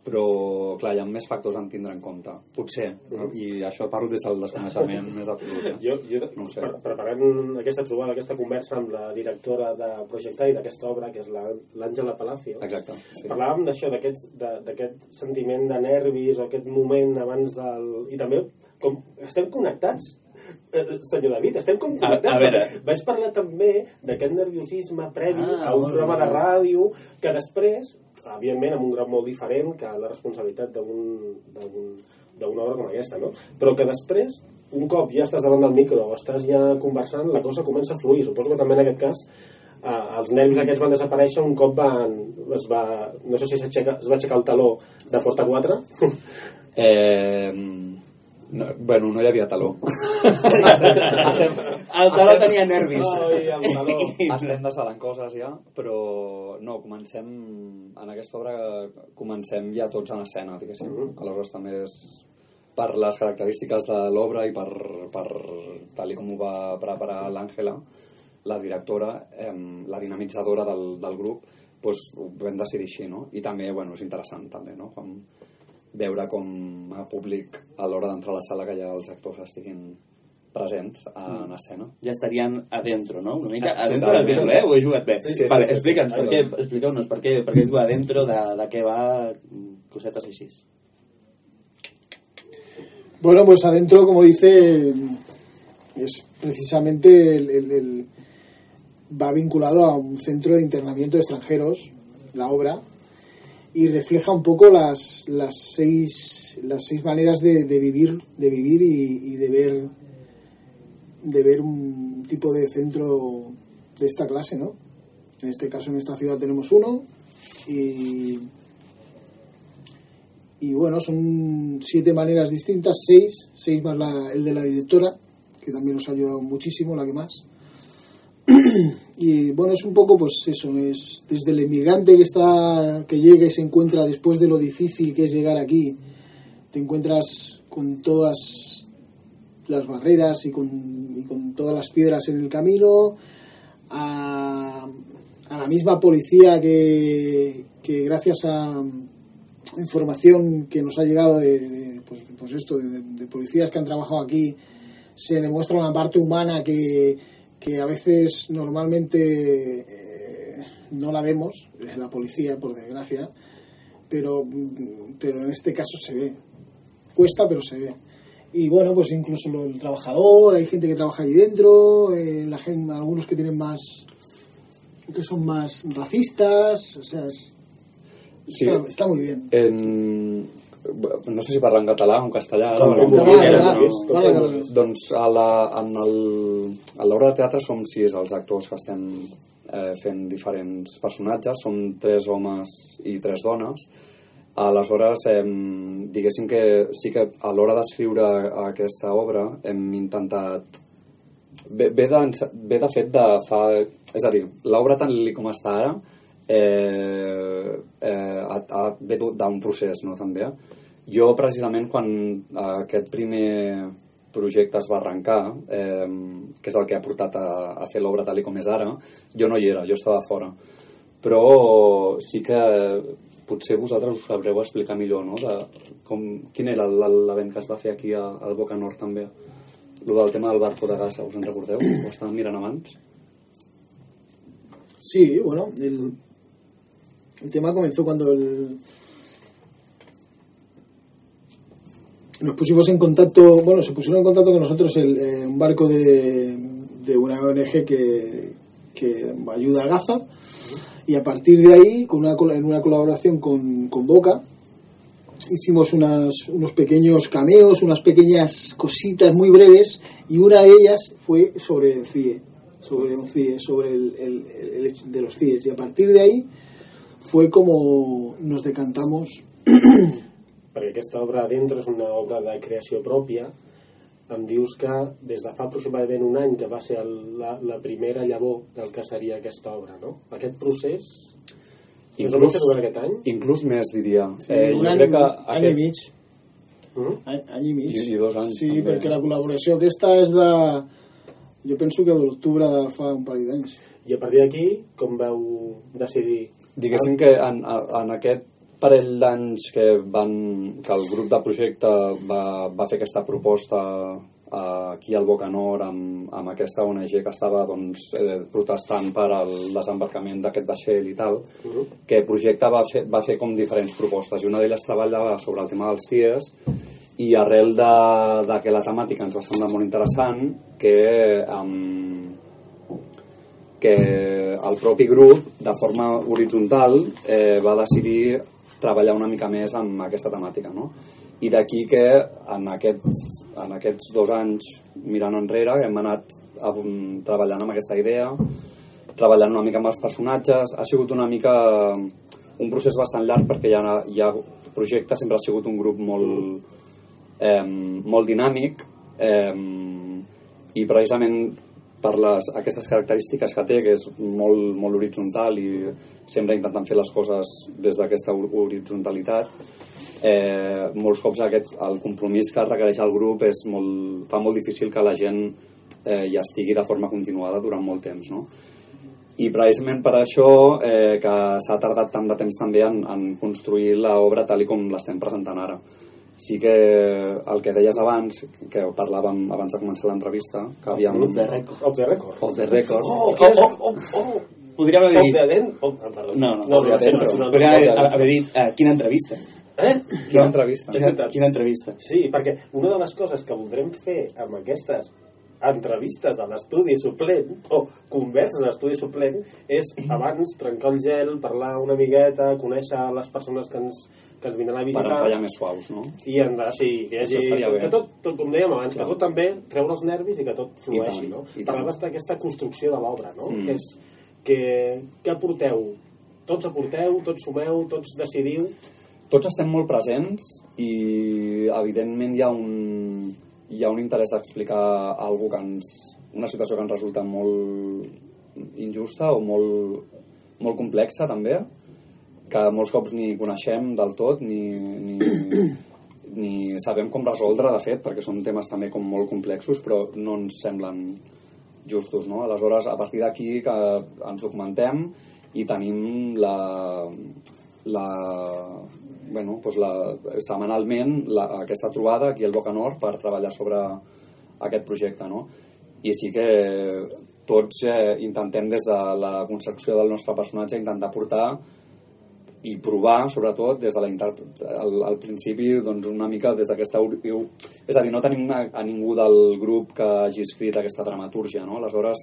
però, clar, hi ha més factors a tindre en compte. Potser, no? i això parlo des del desconeixement més absolut. Eh? Jo, jo No sé. pre preparant aquesta trobada, aquesta conversa amb la directora de Projectar i d'aquesta obra, que és la- l'Àngela Palacio, Exacte. Sí. parlàvem d'això, d'aquest de- d'aquest sentiment de nervis o aquest moment abans del... I també com estem connectats Eh, senyor David, estem com A- a connectats veure. vaig parlar també d'aquest nerviosisme previ Ah, a un programa de ràdio que després, evidentment amb un grau molt diferent que la responsabilitat d'un- d'un- d'una obra com aquesta, no? però que després un cop ja estàs davant del micro o estàs ja conversant, la cosa comença a fluir. Suposo que també en aquest cas eh, els nervis aquests van desaparèixer un cop van, es va, no sé si es va aixecar el taló de Porta 4 Eh, no, bueno, no hi havia taló. estem, El taló tenia nervis. Ai, el taló. estem desvelant coses ja, però no, comencem en aquesta obra comencem ja tots en escena, diguéssim. Aleshores també és per les característiques de l'obra i per, per tal com ho va preparar l'Àngela, la directora, eh, la dinamitzadora del, del grup, doncs ho vam decidir així, no? I també, bueno, és interessant també, no? Com veure com a públic a l'hora d'entrar a la sala que ja els actors estiguin presents en escena. Ja estarien adentro, no? Una mica Ah, adentro del títol, eh? Ho he jugat bé. Sí, sí, vale, sí, sí, explica'ns, sí. per què, expliqueu-nos, per què, per què es diu adentro, de, de què va, cosetes així. Bueno, pues adentro, como dice, es precisamente el, el- el- va vinculado a un centro de internamiento de extranjeros, la obra, y refleja un poco las, las seis las seis maneras de, de vivir de vivir y, de ver de ver un tipo de centro de esta clase, ¿no? En este caso, en esta ciudad tenemos uno y y bueno, son siete maneras distintas, seis, seis más la- el de la directora, que también nos ha ayudado muchísimo, la que más. y bueno, es un poco pues eso, es desde el inmigrante que está, que llega y se encuentra después de lo difícil que es llegar aquí, te encuentras con todas las barreras y con, y con todas las piedras en el camino, a, a la misma policía que, que gracias a, información que nos ha llegado de, pues, pues esto de policías que han trabajado aquí se demuestra una parte humana que, que a veces normalmente eh, no la vemos es la policía por desgracia pero mm, pero en este caso se ve. Cuesta pero se ve. Y bueno pues incluso el trabajador hay gente que trabaja ahí dentro eh, la gente, algunos que tienen más que son más racistas o sea es- Sí. está, está muy bien. En... No sé si parla en català o en castellà. Com vulguis. Doncs a la, en el, a l'obra de teatre som sis els actors que estem eh, fent diferents personatges, som tres homes i tres dones. Aleshores, eh, diguéssim que sí que a l'hora d'escriure aquesta obra hem intentat ve, ve, de, ve de fet de fa... És a dir, l'obra tant li com està ara eh, eh, ha, ha, ve d'un procés, no, també. Jo, precisament, quan aquest primer projecte es va arrencar, eh, que és el que ha portat a, a fer l'obra tal com és ara, jo no hi era, jo estava fora. Però sí que potser vosaltres us sabreu explicar millor, no?, de com, quin era l'event que es va fer aquí a, al Boca Nord, també. Lo del tema del barco de gasa, us en recordeu? Ho estàvem mirant abans? Sí, bueno, el, el tema comenzó cuando el, nos pusimos en contacto, bueno, se pusieron en contacto con nosotros el, eh, un barco de, de una ONG que, que ayuda a Gaza. Y a partir de ahí, con una, en una colaboración con, con Boca, hicimos unas, unos pequeños cameos, unas pequeñas cositas muy breves y una de ellas fue sobre el CIE, sobre un CIE, sobre el, el- el hecho de los CIEs y a partir de ahí fue como nos decantamos perquè aquesta obra dintre és una obra de creació pròpia em dius que des de fa aproximadament un any que va ser el, la, la primera llavor del que seria aquesta obra, no? Aquest procés més o menys durant aquest any? inclús més, diria. Sí, eh, un jo any, crec que any i aquest, mig. Mm? Any, any i mig. I- i dos anys, Sí, també. perquè la col·laboració aquesta és de... Jo penso que de l'octubre de fa un parell d'anys. I a partir d'aquí, com vau decidir? Diguéssim que en, en aquest parell d'anys que, van, que el grup de projecte va, va fer aquesta proposta aquí al Boca Nord amb, amb aquesta ONG que estava doncs, eh, protestant per al desembarcament d'aquest vaixell i tal, que el projecte va fer, va fer com diferents propostes i una d'elles treballava sobre el tema dels CIES i arrel de, de que la temàtica ens va semblar molt interessant que amb, que el propi grup, de forma horitzontal, eh, va decidir treballar una mica més amb aquesta temàtica, no? I d'aquí que en aquests, en aquests dos anys mirant enrere hem anat um, treballant amb aquesta idea treballant una mica amb els personatges. Ha sigut una mica un procés bastant llarg perquè hi ha, hi ha projecte, sempre ha sigut un grup molt, eh, molt dinàmic eh, i precisament per les, aquestes característiques que té, que és molt, molt horitzontal i sempre intentant fer les coses des d'aquesta hor- horizontalitat, eh, molts cops aquest, el compromís que requereix el grup és molt, fa molt difícil que la gent eh, hi estigui de forma continuada durant molt temps. No? I precisament per això eh, que s'ha tardat tant de temps també en, en construir l'obra tal i com l'estem presentant ara. Sí que el que deies abans, que parlàvem abans de començar l'entrevista, que havíem... Off the record. Off the record. Off the record. Oh, oh, oh, oh, oh. Podríem haver Off dit... the ah, perdó. No, no, no, no, no, Podríem haver dit uh, quina entrevista. Eh? Quina entrevista. Quina, quina entrevista. Sí, perquè una de les coses que voldrem fer amb aquestes entrevistes a l'estudi suplent o converses a l'estudi suplent és abans trencar el gel, parlar una miqueta, conèixer les persones que ens, que ens vindran a Per visitar entrar ja més suaus, no? i anar, sí, que hagi, que tot, tot, com dèiem abans, Clar. que tot també treure els nervis i que tot flueixi, no? Parlaves d'aquesta construcció de l'obra, no? Mm. Que és, que, què aporteu? Tots aporteu, tots sumeu, tots decidiu, Tots estem molt presents i evidentment hi ha un, hi ha un interès d'explicar algo que ens, una situació que ens resulta molt injusta o molt, molt complexa també que molts cops ni coneixem del tot ni, ni, ni sabem com resoldre de fet perquè són temes també com molt complexos però no ens semblen justos no? aleshores a partir d'aquí que ens documentem i tenim la, la, bueno, doncs la, setmanalment la, aquesta trobada aquí al Bocanor per treballar sobre aquest projecte no? i sí que tots eh, intentem des de la construcció del nostre personatge intentar portar i provar, sobretot, des de la inter... al, al principi, doncs, una mica des d'aquesta... És a dir, no tenim una, a ningú del grup que hagi escrit aquesta dramatúrgia, no? Aleshores,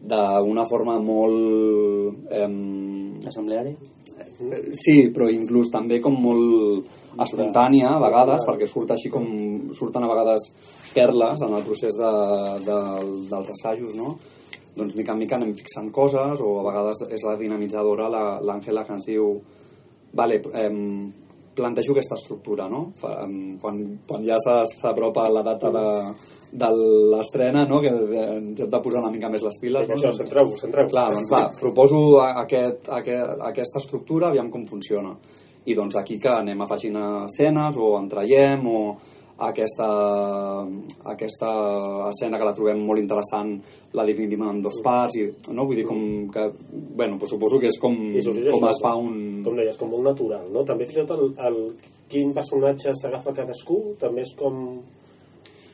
d'una forma molt... Ehm, Assembleària? Sí, però inclús també com molt espontània a vegades, perquè surt així com surten a vegades perles en el procés de, de, dels assajos, no? Doncs mica en mica anem fixant coses o a vegades és la dinamitzadora la- l'Àngela que ens diu vale, em, plantejo aquesta estructura, no? Quan, quan ja s'apropa la data de, de l'estrena, no? que ens hem de posar una mica més les piles. Això, centreu-vos, centreu-vos. Clar, doncs va, proposo a- aquest, aquest, aquesta estructura, aviam com funciona. I doncs aquí que anem afegint escenes o en traiem o aquesta, aquesta escena que la trobem molt interessant la dividim en dos parts i, no? vull dir com que bueno, doncs suposo que és com, I com es fa un com deies, com molt natural, no? També fins i tot el, el quin personatge s'agafa cadascú també és com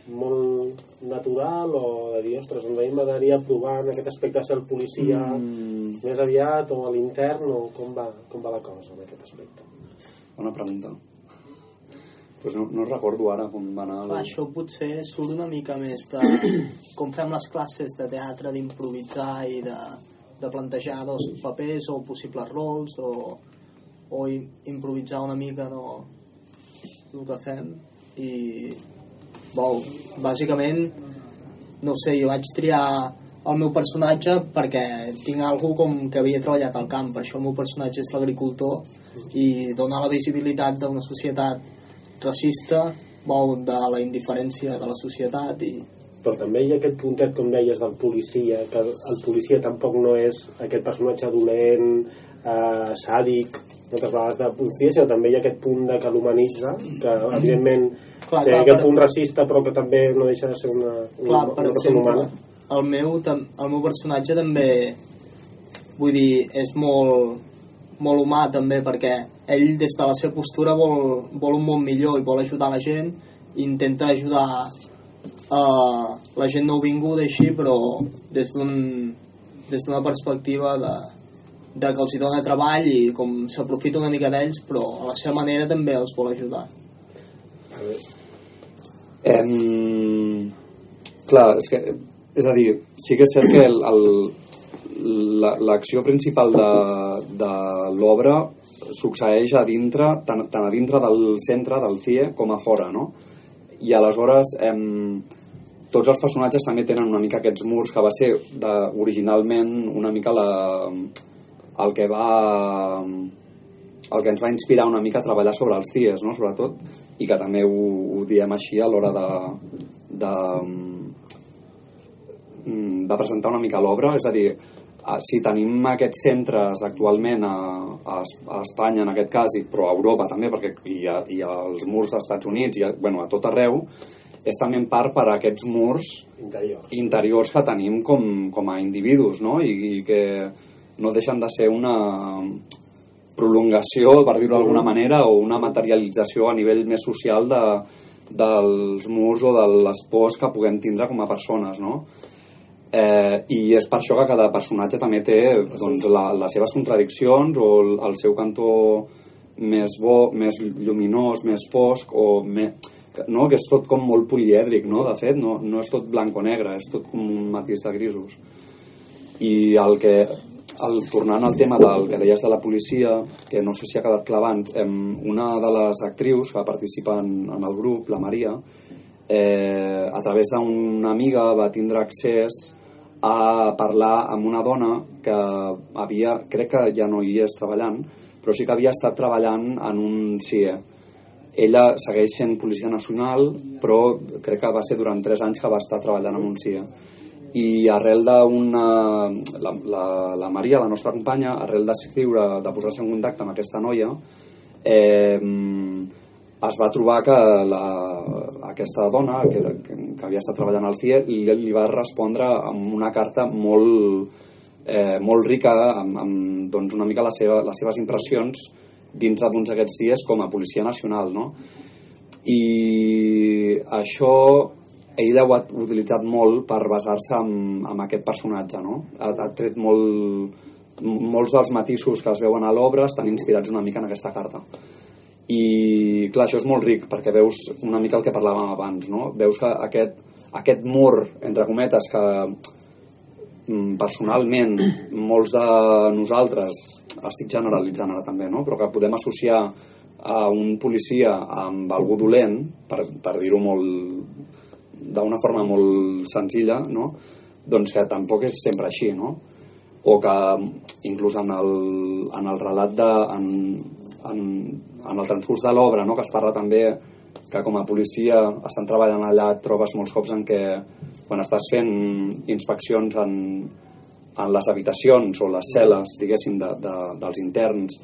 molt natural o de dir, ostres, doncs a mi m'agradaria provar en aquest aspecte de ser el policia Mm. més aviat o a l'intern o com va, com va la cosa en aquest aspecte bona pregunta pues no, no recordo ara com va anar el... Clar, això potser surt una mica més de com fem les classes de teatre d'improvisar i de, de plantejar dos papers o possibles rols o, o improvisar una mica no, el que fem i bon, bàsicament no sé, jo vaig triar el meu personatge perquè tinc algú com que havia treballat al camp. Per això el meu personatge és l'agricultor i donar la visibilitat d'una societat racista bon, de la indiferència de la societat i però també hi ha aquest puntet, com deies, del policia, que el policia tampoc no és aquest personatge dolent, eh, sàdic, moltes vegades de policia, sinó també hi ha aquest punt de que l'humanitza, que evidentment Clar, té clar, aquest punt racista, però que també no deixa de ser una, una, clar, per una persona exemple, humana. el meu, el meu personatge també vull dir, és molt molt humà també perquè ell des de la seva postura vol, vol un món millor i vol ajudar la gent i intenta ajudar uh, la gent nouvinguda així però des d'un des d'una perspectiva de, de que els hi dona treball i com s'aprofita una mica d'ells però a la seva manera també els vol ajudar Em... Clar, és que és a dir, sí que és cert que el, la- l'acció principal de, de l'obra succeeix a dintre, tant, tant a dintre del centre, del CIE, com a fora, no? I aleshores, em, tots els personatges també tenen una mica aquests murs que va ser de, originalment una mica la, el que va el que ens va inspirar una mica a treballar sobre els dies, no? sobretot, i que també ho, ho diem així a l'hora de, de, mm, de presentar una mica l'obra, és a dir, eh, si tenim aquests centres actualment a, a, a Espanya en aquest cas, i, però a Europa també, perquè hi ha, hi ha els murs dels Estats Units, i a, bueno, a tot arreu, és també en part per aquests murs Interior. interiors que tenim com, com a individus, no? I, i que no deixen de ser una prolongació, per dir-ho d'alguna manera, o una materialització a nivell més social de, dels murs o de les pors que puguem tindre com a persones, no? Eh, I és per això que cada personatge també té doncs, la, les seves contradiccions o el, el seu cantó més bo, més lluminós, més fosc, o que- no? que és tot com molt polièdric, no? de fet, no, no és tot blanc o negre, és tot com un matís de grisos. I el que, el, tornant al tema del que deies de la policia, que no sé si ha quedat clar abans, em, una de les actrius que participa en el grup, la Maria, eh, a través d'una amiga va tindre accés a parlar amb una dona que havia, crec que ja no hi és treballant, però sí que havia estat treballant en un CIE. Ella segueix sent policia nacional, però crec que va ser durant 3 anys que va estar treballant en un CIE. I arrel d'una... La, la, la Maria, la nostra companya, arrel d'escriure, de posar-se en contacte amb aquesta noia, eh, es va trobar que la, aquesta dona que, que, havia estat treballant al CIE li, li va respondre amb una carta molt, eh, molt rica amb, amb doncs una mica la seva, les seves impressions dintre d'uns aquests dies com a policia nacional no? i això ella ho ha utilitzat molt per basar-se en, en aquest personatge no? ha, ha tret molt, molts dels matisos que es veuen a l'obra estan inspirats una mica en aquesta carta i clar, això és molt ric perquè veus una mica el que parlàvem abans no? veus que aquest, aquest mur entre cometes que mm, personalment molts de nosaltres estic generalitzant ara també no? però que podem associar a un policia amb algú dolent per, per dir-ho molt d'una forma molt senzilla no? doncs que tampoc és sempre així no? o que inclús en el, en el relat de, en, en, en el transcurs de l'obra no? que es parla també que com a policia estan treballant allà et trobes molts cops en què quan estàs fent inspeccions en, en les habitacions o les cel·les diguéssim de, de, dels interns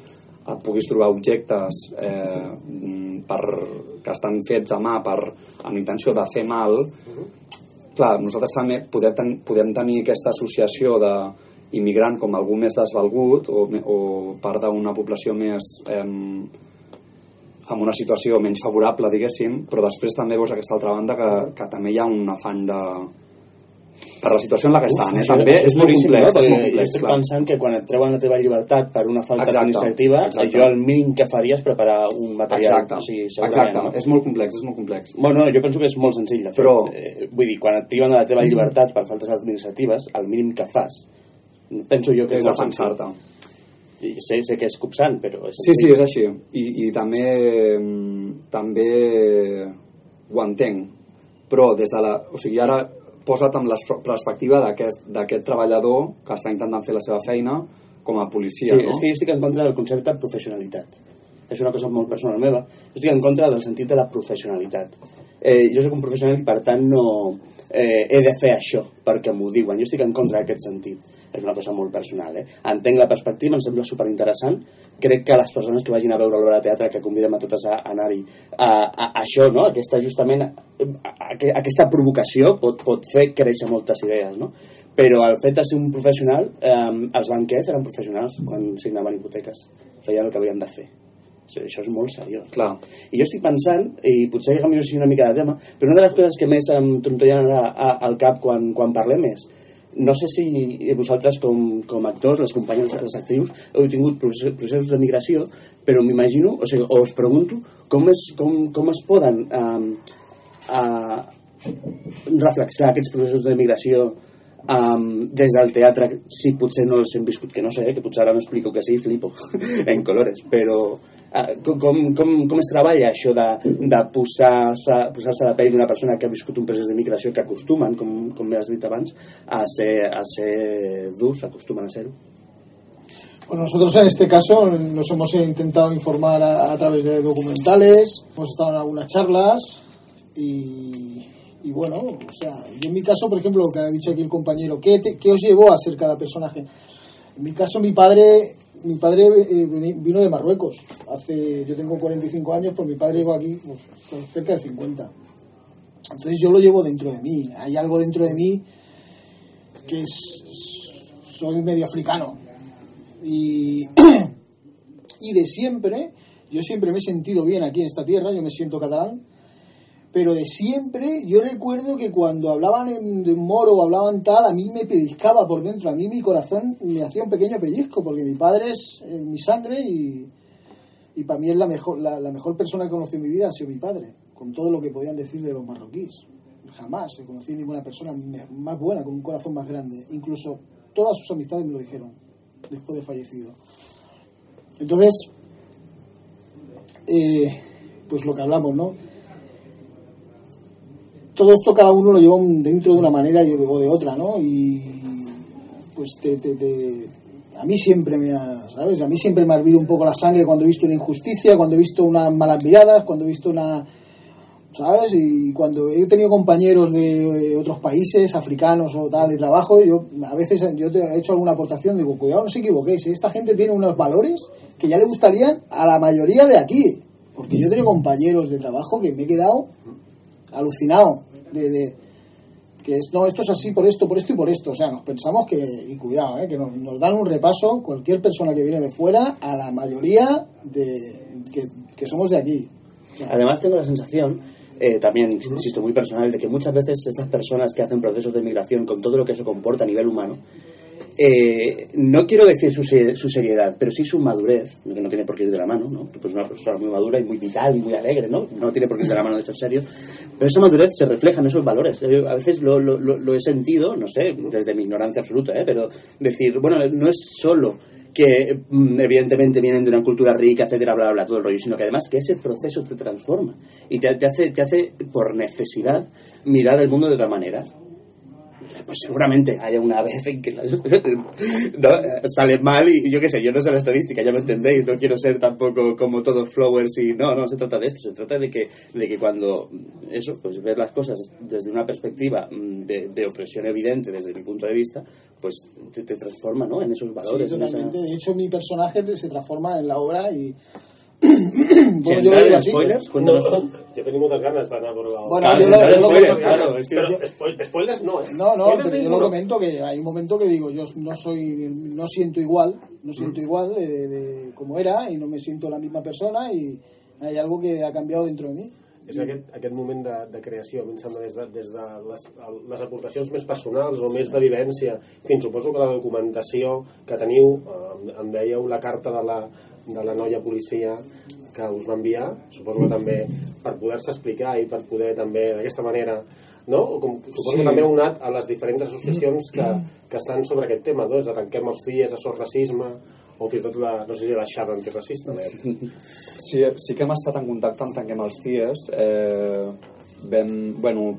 puguis trobar objectes eh, per, que estan fets a mà per, amb intenció de fer mal clar, nosaltres també podem, ten, podem tenir aquesta associació de immigrant com algú més desvalgut o, o part d'una població més eh, amb una situació menys favorable, diguéssim, però després també veus aquesta altra banda que, que també hi ha un afany de per la situació en la que estan, eh? També això és molt complex, és molt complex, estic pensant que quan et treuen la teva llibertat per una falta Exacte, administrativa, exacte. jo el mínim que faria és preparar un material. Exacte, o sigui, exacte. no? és molt complex, és molt complex. Bueno, jo penso que és molt senzill, de fet. Però- Eh, vull dir, quan et priven de la teva llibertat per faltes administratives, el mínim que fas, penso jo que És és, defensar-te. sé, sé que és copsant, però... És Sí, sí, és així. I, i també, mm, també ho entenc. Però des de la... O sigui, ara posa't amb la perspectiva d'aquest treballador que està intentant fer la seva feina com a policia, Sí, no? és que jo estic en contra del concepte de professionalitat. És una cosa molt personal meva. Jo estic en contra del sentit de la professionalitat. Eh, jo soc un professional i, per tant, no eh, he de fer això perquè m'ho diuen. Jo estic en contra d'aquest sentit. És una cosa molt personal. Eh? Entenc la perspectiva, em sembla superinteressant. Crec que les persones que vagin a veure l'obra de teatre, que convidem a totes a, a anar-hi, a, això, no? aquesta, justament, a, a, aquesta provocació pot, pot fer créixer moltes idees. No? Però el fet de ser un professional, eh, els banquers eren professionals quan signaven hipoteques. Feien el que havien de fer. Això, és molt seriós. Clar. I jo estic pensant, i potser que canvio així una mica de tema, però una de les coses que més em trontollen al cap quan, quan parlem és no sé si vosaltres com, com actors, les companyes, les actrius, heu tingut processos, de migració, però m'imagino, o sigui, o us pregunto, com es, com, com es poden um, uh, reflexar aquests processos de migració um, des del teatre, si potser no els hem viscut, que no sé, que potser ara m'explico que sí, flipo, en colores, però eh, com, com, com, com es treballa això de, de posar-se posar a la pell d'una persona que ha viscut un procés de migració que acostumen, com, com has dit abans, a ser, a ser durs, acostumen a ser-ho? Pues nosotros en este caso nos hemos intentado informar a, a través de documentales, hemos estado en algunas charlas y, y bueno, o sea, en mi caso, por ejemplo, lo que ha dicho aquí el compañero, ¿qué, te- qué os llevó a ser cada personaje? En mi caso, mi padre, mi padre eh, vino de Marruecos. Hace, yo tengo 45 años, pues mi padre llegó aquí pues, cerca de 50. Entonces yo lo llevo dentro de mí. Hay algo dentro de mí que es, soy medio africano. Y, y de siempre, yo siempre me he sentido bien aquí en esta tierra, yo me siento catalán, pero de siempre yo recuerdo que cuando hablaban de moro o hablaban tal, a mí me pellizcaba por dentro, a mí mi corazón me hacía un pequeño pellizco, porque mi padre es mi sangre y, y para mí es la mejor, la, mejor persona que conocí en mi vida ha sido mi padre, con todo lo que podían decir de los marroquíes. Jamás he conocido ninguna persona más buena, con un corazón más grande. Incluso todas sus amistades me lo dijeron, después de fallecido. Entonces, eh, pues lo que hablamos, ¿no? Todo esto cada uno lo lleva dentro de una manera y de, o de otra, ¿no? Y pues te, te- te- a mí siempre me ha, ¿sabes? A mí siempre me ha hervido un poco la sangre cuando he visto una injusticia, cuando he visto unas malas miradas, cuando he visto una, ¿sabes? Y cuando he tenido compañeros de otros países, africanos o tal, de trabajo, yo a veces yo te he hecho alguna aportación, digo, cuidado, no os equivoquéis, ¿eh? esta gente tiene unos valores que ya le gustarían a la mayoría de aquí. Porque yo he tenido compañeros de trabajo que me he quedado alucinado de, de- que es, no, esto es así por esto, por esto y por esto. O sea, nos pensamos que, y cuidado, ¿eh? que nos, nos dan un repaso cualquier persona que viene de fuera a la mayoría de que, que somos de aquí. Además tengo la sensación, eh, también insisto muy personal, de que muchas veces estas personas que hacen procesos de migración con todo lo que eso comporta a nivel humano, eh, no quiero decir su, se- su seriedad, pero sí su madurez, que no tiene por qué ir de la mano, ¿no? Pues una persona muy madura y muy vital y muy alegre, ¿no? No tiene por qué ir de la mano de ser serio, pero esa madurez se refleja en esos valores. A veces lo he sentido, no sé, desde mi ignorancia absoluta, ¿eh? Pero decir, bueno, no es solo que mm, evidentemente vienen de una cultura rica, etcétera, bla, bla, bla, todo el rollo, sino que además que ese proceso te transforma y te, te hace, te hace, por necesidad, mirar el mundo de otra manera. Pues seguramente haya una vez en que la- no, sale mal y yo qué sé, yo no sé la estadística, ya me entendéis, no quiero ser tampoco como todos flowers y no, no se trata de esto, se trata de que, de que cuando eso, pues ves las cosas desde una perspectiva mm, de, de opresión evidente desde mi punto de vista, pues te, te transforma, ¿no? En esos valores. Sí, esa- totalmente. De hecho, mi personaje se transforma en la obra y... Bueno, yo lo digo así. spoilers, cuéntanos tú. Jo tenia moltes ganes d'anar a veure la... Bueno, Claro, yo lo- yo lo- spoiler, claro, es que- spoil- spoilers no, eh? No, no, Spoilers pero yo lo comento que hay un momento que digo, yo no soy, no siento igual, no siento igual de, de- de como era y no me siento la misma persona y hay algo que ha cambiado dentro de mí. És aquest, aquest moment de, de creació, a mi em sembla, des de, des de les, les aportacions més personals o més de vivència. En fi, suposo que la documentació que teniu, eh, em, em dèieu la carta de la, de la noia policia que us va enviar, suposo que també per poder-se explicar i per poder també d'aquesta manera no? O com, suposo Sí. que també heu anat a les diferents associacions que, que estan sobre aquest tema, doncs, a Tanquem els CIES, a Sos Racisme, o fins i tot la, no sé si la xarra antiracista. Eh? Sí, sí que hem estat en contacte amb Tanquem els CIES. Eh, vam, bueno,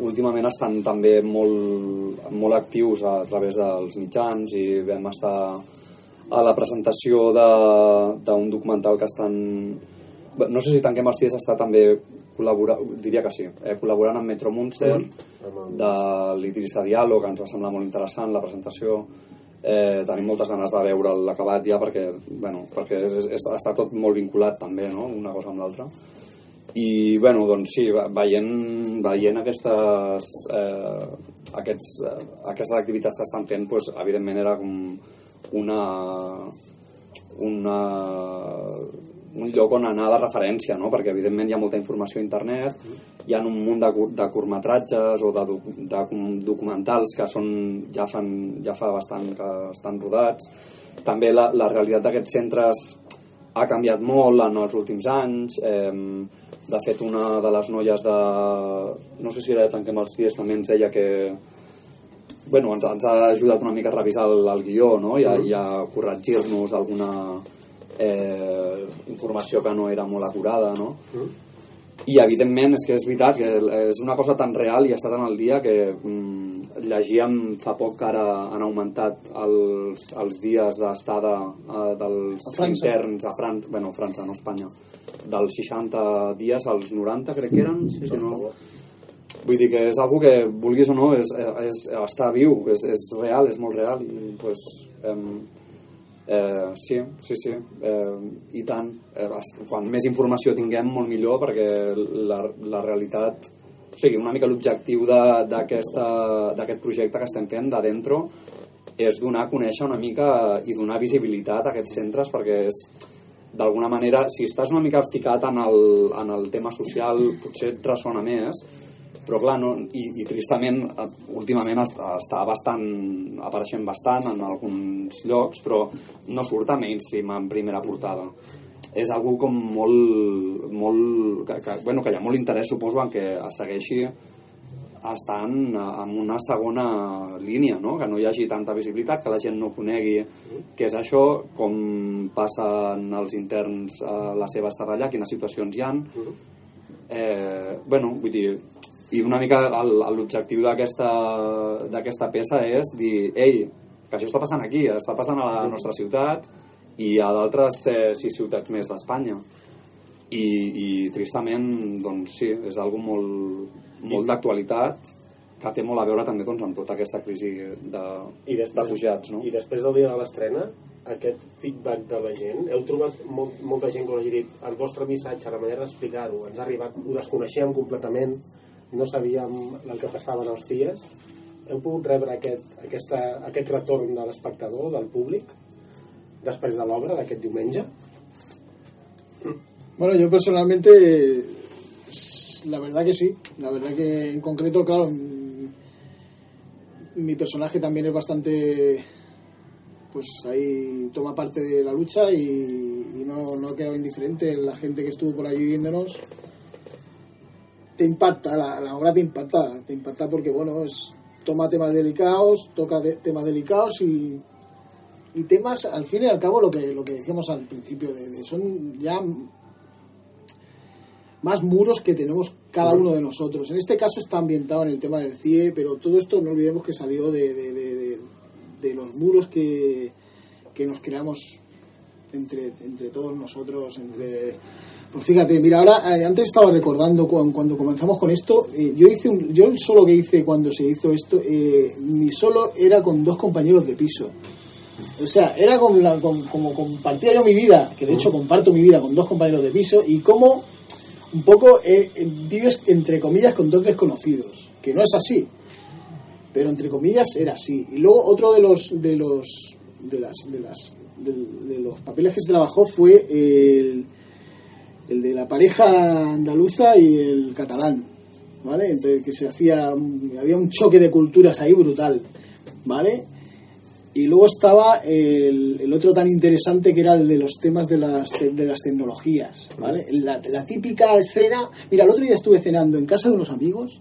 últimament estan també molt, molt actius a través dels mitjans i vam estar a la presentació de- d'un documental que estan... No sé si Tanquem els CIES està també col·labora, diria que sí, eh, col·laborant amb Metro Munster de l'Idrissa Diallo, que ens va semblar molt interessant la presentació eh, tenim moltes ganes de veure l'acabat ja perquè, bueno, perquè és, és, és, està tot molt vinculat també, no?, una cosa amb l'altra i, bueno, doncs sí, ve- veient, veient aquestes eh, aquests, eh, aquestes activitats que estan fent, doncs, evidentment era com una una un lloc on anar de referència, no? perquè evidentment hi ha molta informació a internet, hi ha un munt de, de curtmetratges o de, de documentals que són, ja, fan, ja fa bastant que estan rodats. També la, la realitat d'aquests centres ha canviat molt en els últims anys. Eh, de fet, una de les noies de... No sé si era de Tanquem els Dies, també ens deia que bueno, ens, ens ha ajudat una mica a revisar el, el guió no? i, a, i a corregir-nos alguna, eh, informació que no era molt acurada, no? I evidentment és que és veritat que és una cosa tan real i està tan al dia que mm, llegíem fa poc que ara han augmentat els, els dies d'estada eh, dels A interns a França, bueno, França, no Espanya, dels 60 dies als 90 crec que eren, sí, si no, Vull dir que és algo que, vulguis o no, és, és, està viu, és, és real, és molt real i pues, em, eh, sí, sí, sí eh, i tant. Eh, quan més informació tinguem molt millor perquè la, la realitat o sigui, una mica l'objectiu d'aquest projecte que estem fent de dentro és donar a conèixer una mica i donar visibilitat a aquests centres perquè és d'alguna manera, si estàs una mica ficat en el, en el tema social potser et ressona més però clar, no, i, i tristament eh, últimament està, està bastant apareixent bastant en alguns llocs però no surt a mainstream en primera portada és algú com molt, molt que, que, bueno, que hi ha molt interès suposo en que es segueixi estan en una segona línia, no? que no hi hagi tanta visibilitat, que la gent no conegui què és això, com passen els interns a la seva estada allà, quines situacions hi han. Eh, bueno, vull dir, i una mica l'objectiu d'aquesta peça és dir, ei, que això està passant aquí, està passant a la nostra ciutat i a d'altres eh, sis ciutats més d'Espanya. I, I tristament, doncs sí, és algo molt, molt d'actualitat que té molt a veure també doncs, amb tota aquesta crisi de I després, refugiats. No? I després del dia de l'estrena, aquest feedback de la gent, heu trobat molt, molta gent que us hagi dit el vostre missatge, la manera d'explicar-ho, ens ha arribat, ho desconeixíem completament, no sabíem el que passava en els CIES. Heu pogut rebre aquest, aquesta, aquest retorn de l'espectador, del públic, després de l'obra d'aquest diumenge? Bueno, yo personalmente, la verdad que sí. La verdad que en concreto, claro, mi personaje también es bastante, pues ahí toma parte de la lucha y, y no, no ha quedado indiferente. La gente que estuvo por allí viéndonos te impacta, la, la obra te impacta, te impacta porque, bueno, es, toma temas delicados, toca de- temas delicados y, y temas, al fin y al cabo, lo que, lo que decíamos al principio, de, de- son ya más muros que tenemos cada uno de nosotros. En este caso está ambientado en el tema del CIE, pero todo esto no olvidemos que salió de, de- de- de- de los muros que, que nos creamos entre, entre todos nosotros, entre... Pues fíjate, mira, ahora eh, antes estaba recordando cuando, cuando comenzamos con esto, eh, yo hice un, yo el solo que hice cuando se hizo esto, eh, mi solo era con dos compañeros de piso. O sea, era con la- con- como compartía yo mi vida, que de hecho comparto mi vida con dos compañeros de piso, y como un poco eh, vives entre comillas con dos desconocidos, que no es así, pero entre comillas era así. Y luego otro de los de los de las de las del- de, los papeles que se trabajó fue el, el de la pareja andaluza y el catalán, ¿vale? Entre que se hacía había un choque de culturas ahí brutal, ¿vale? Y luego estaba el, el otro tan interesante que era el de los temas de las, de las tecnologías, ¿vale? La, la típica escena... Mira, el otro día estuve cenando en casa de unos amigos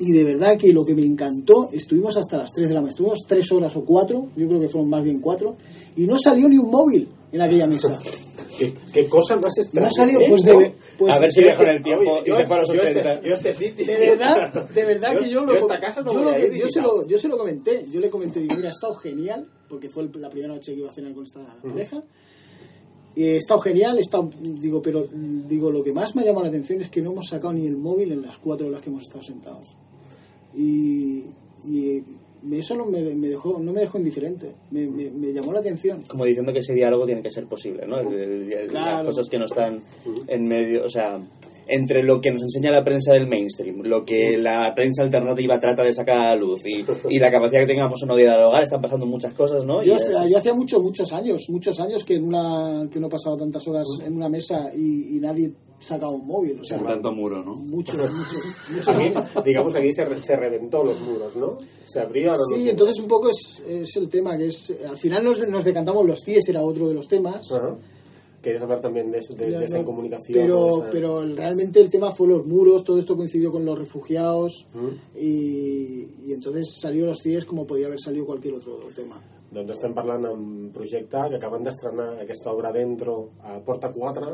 y de verdad que lo que me encantó, estuvimos hasta las 3 de la mañana, estuvimos 3 horas o 4, yo creo que fueron más bien 4, y no salió ni un móvil en aquella mesa. ¿Qué, qué cosa más extraña? No salió, ¿eh? pues de... Pues, A ver si mejora este- el tiempo oye, y se fue a los yo este- 80. yo este sitio- De verdad, de verdad que yo lo, yo esta casa no yo voy lo a que- ir yo se lo, yo se lo comenté, yo le comenté, digo, mira, ha estado genial, porque fue la primera noche que iba a cenar con esta pareja. Y he estado genial, he estado- digo, pero digo, lo que más me ha llamado la atención es que no hemos sacado ni el móvil en las cuatro horas que hemos estado sentados. Y, eso no me, me dejó, no me dejó indiferente, me, me- me llamó la atención. Como diciendo que ese diálogo tiene que ser posible, ¿no? El- el- el- Las cosas que no están en medio, o sea, entre lo que nos enseña la prensa del mainstream, lo que la prensa alternativa trata de sacar a la luz y, y la capacidad que tengamos o no de dialogar, están pasando muchas cosas, ¿no? Yo, yo hacía muchos, muchos años, muchos años que, en una, que no pasaba tantas horas en una mesa y, y nadie sacaba un móvil. O sea, Sin tanto muro, ¿no? muchos, muchos, muchos Aquí, años. digamos que aquí se, se reventó los muros, ¿no? Se abrieron los Sí, muros. entonces un poco es, es el tema que es... Al final nos, nos decantamos, los CIES era otro de los temas. Ajá. Querías hablar también de, de, de esa No, incomunicación. pero, pero realmente el tema fue los muros, todo esto coincidió con los refugiados y, y entonces salió los CIES como podía haber salido cualquier otro tema. Doncs estem parlant amb Projecte, que acaben d'estrenar aquesta obra dentro a Porta 4.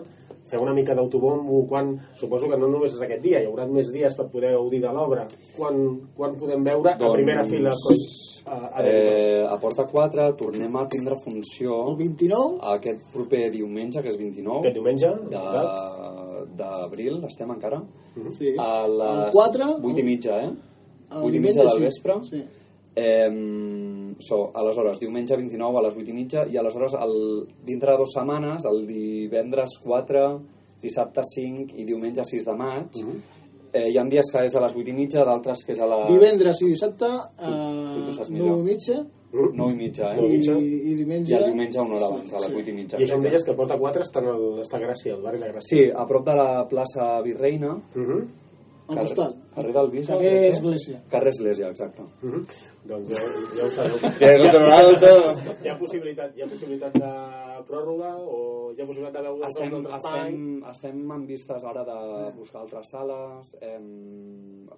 Feu una mica d'autobombo, quan... Suposo que no només és aquest dia, hi haurà més dies per poder gaudir de l'obra. Quan, quan podem veure a primera fila coi, a, a? Eh, a Porta 4 tornem a tindre funció El 29? aquest proper diumenge, que és 29 Aquest diumenge, de- d'abril, estem encara Sí. a les 4, 8 i mitja, eh? el 8 i mitja del vespre Sí. Eh, so, aleshores, diumenge 29 a les 8 i mitja i aleshores el, dintre de dues setmanes, el divendres 4, dissabte 5 i diumenge 6 de maig, eh, hi ha dies que és a les 8 i mitja, d'altres que és a les Divendres i dissabte a saps 9 i mitja 9 i mitja, i, eh? i diumenge... I el diumenge una hora abans, a les 8 i mitja. I això em deies que Porta 4 està, el, està a Gràcia, al barri de Gràcia. Sí, a prop de la plaça Virreina, Uh -huh. al costat. carrer del Bisbe. Carrer Església. Carrer Església, exacte. Uh -huh. Doncs ja, ja ho sabeu. Ja he controlat tot. Hi ha possibilitat, hi ha possibilitat de pròrroga o hi ha possibilitat de veure Estem, un altre espai? estem, estem en vistes ara de buscar altres sales, em,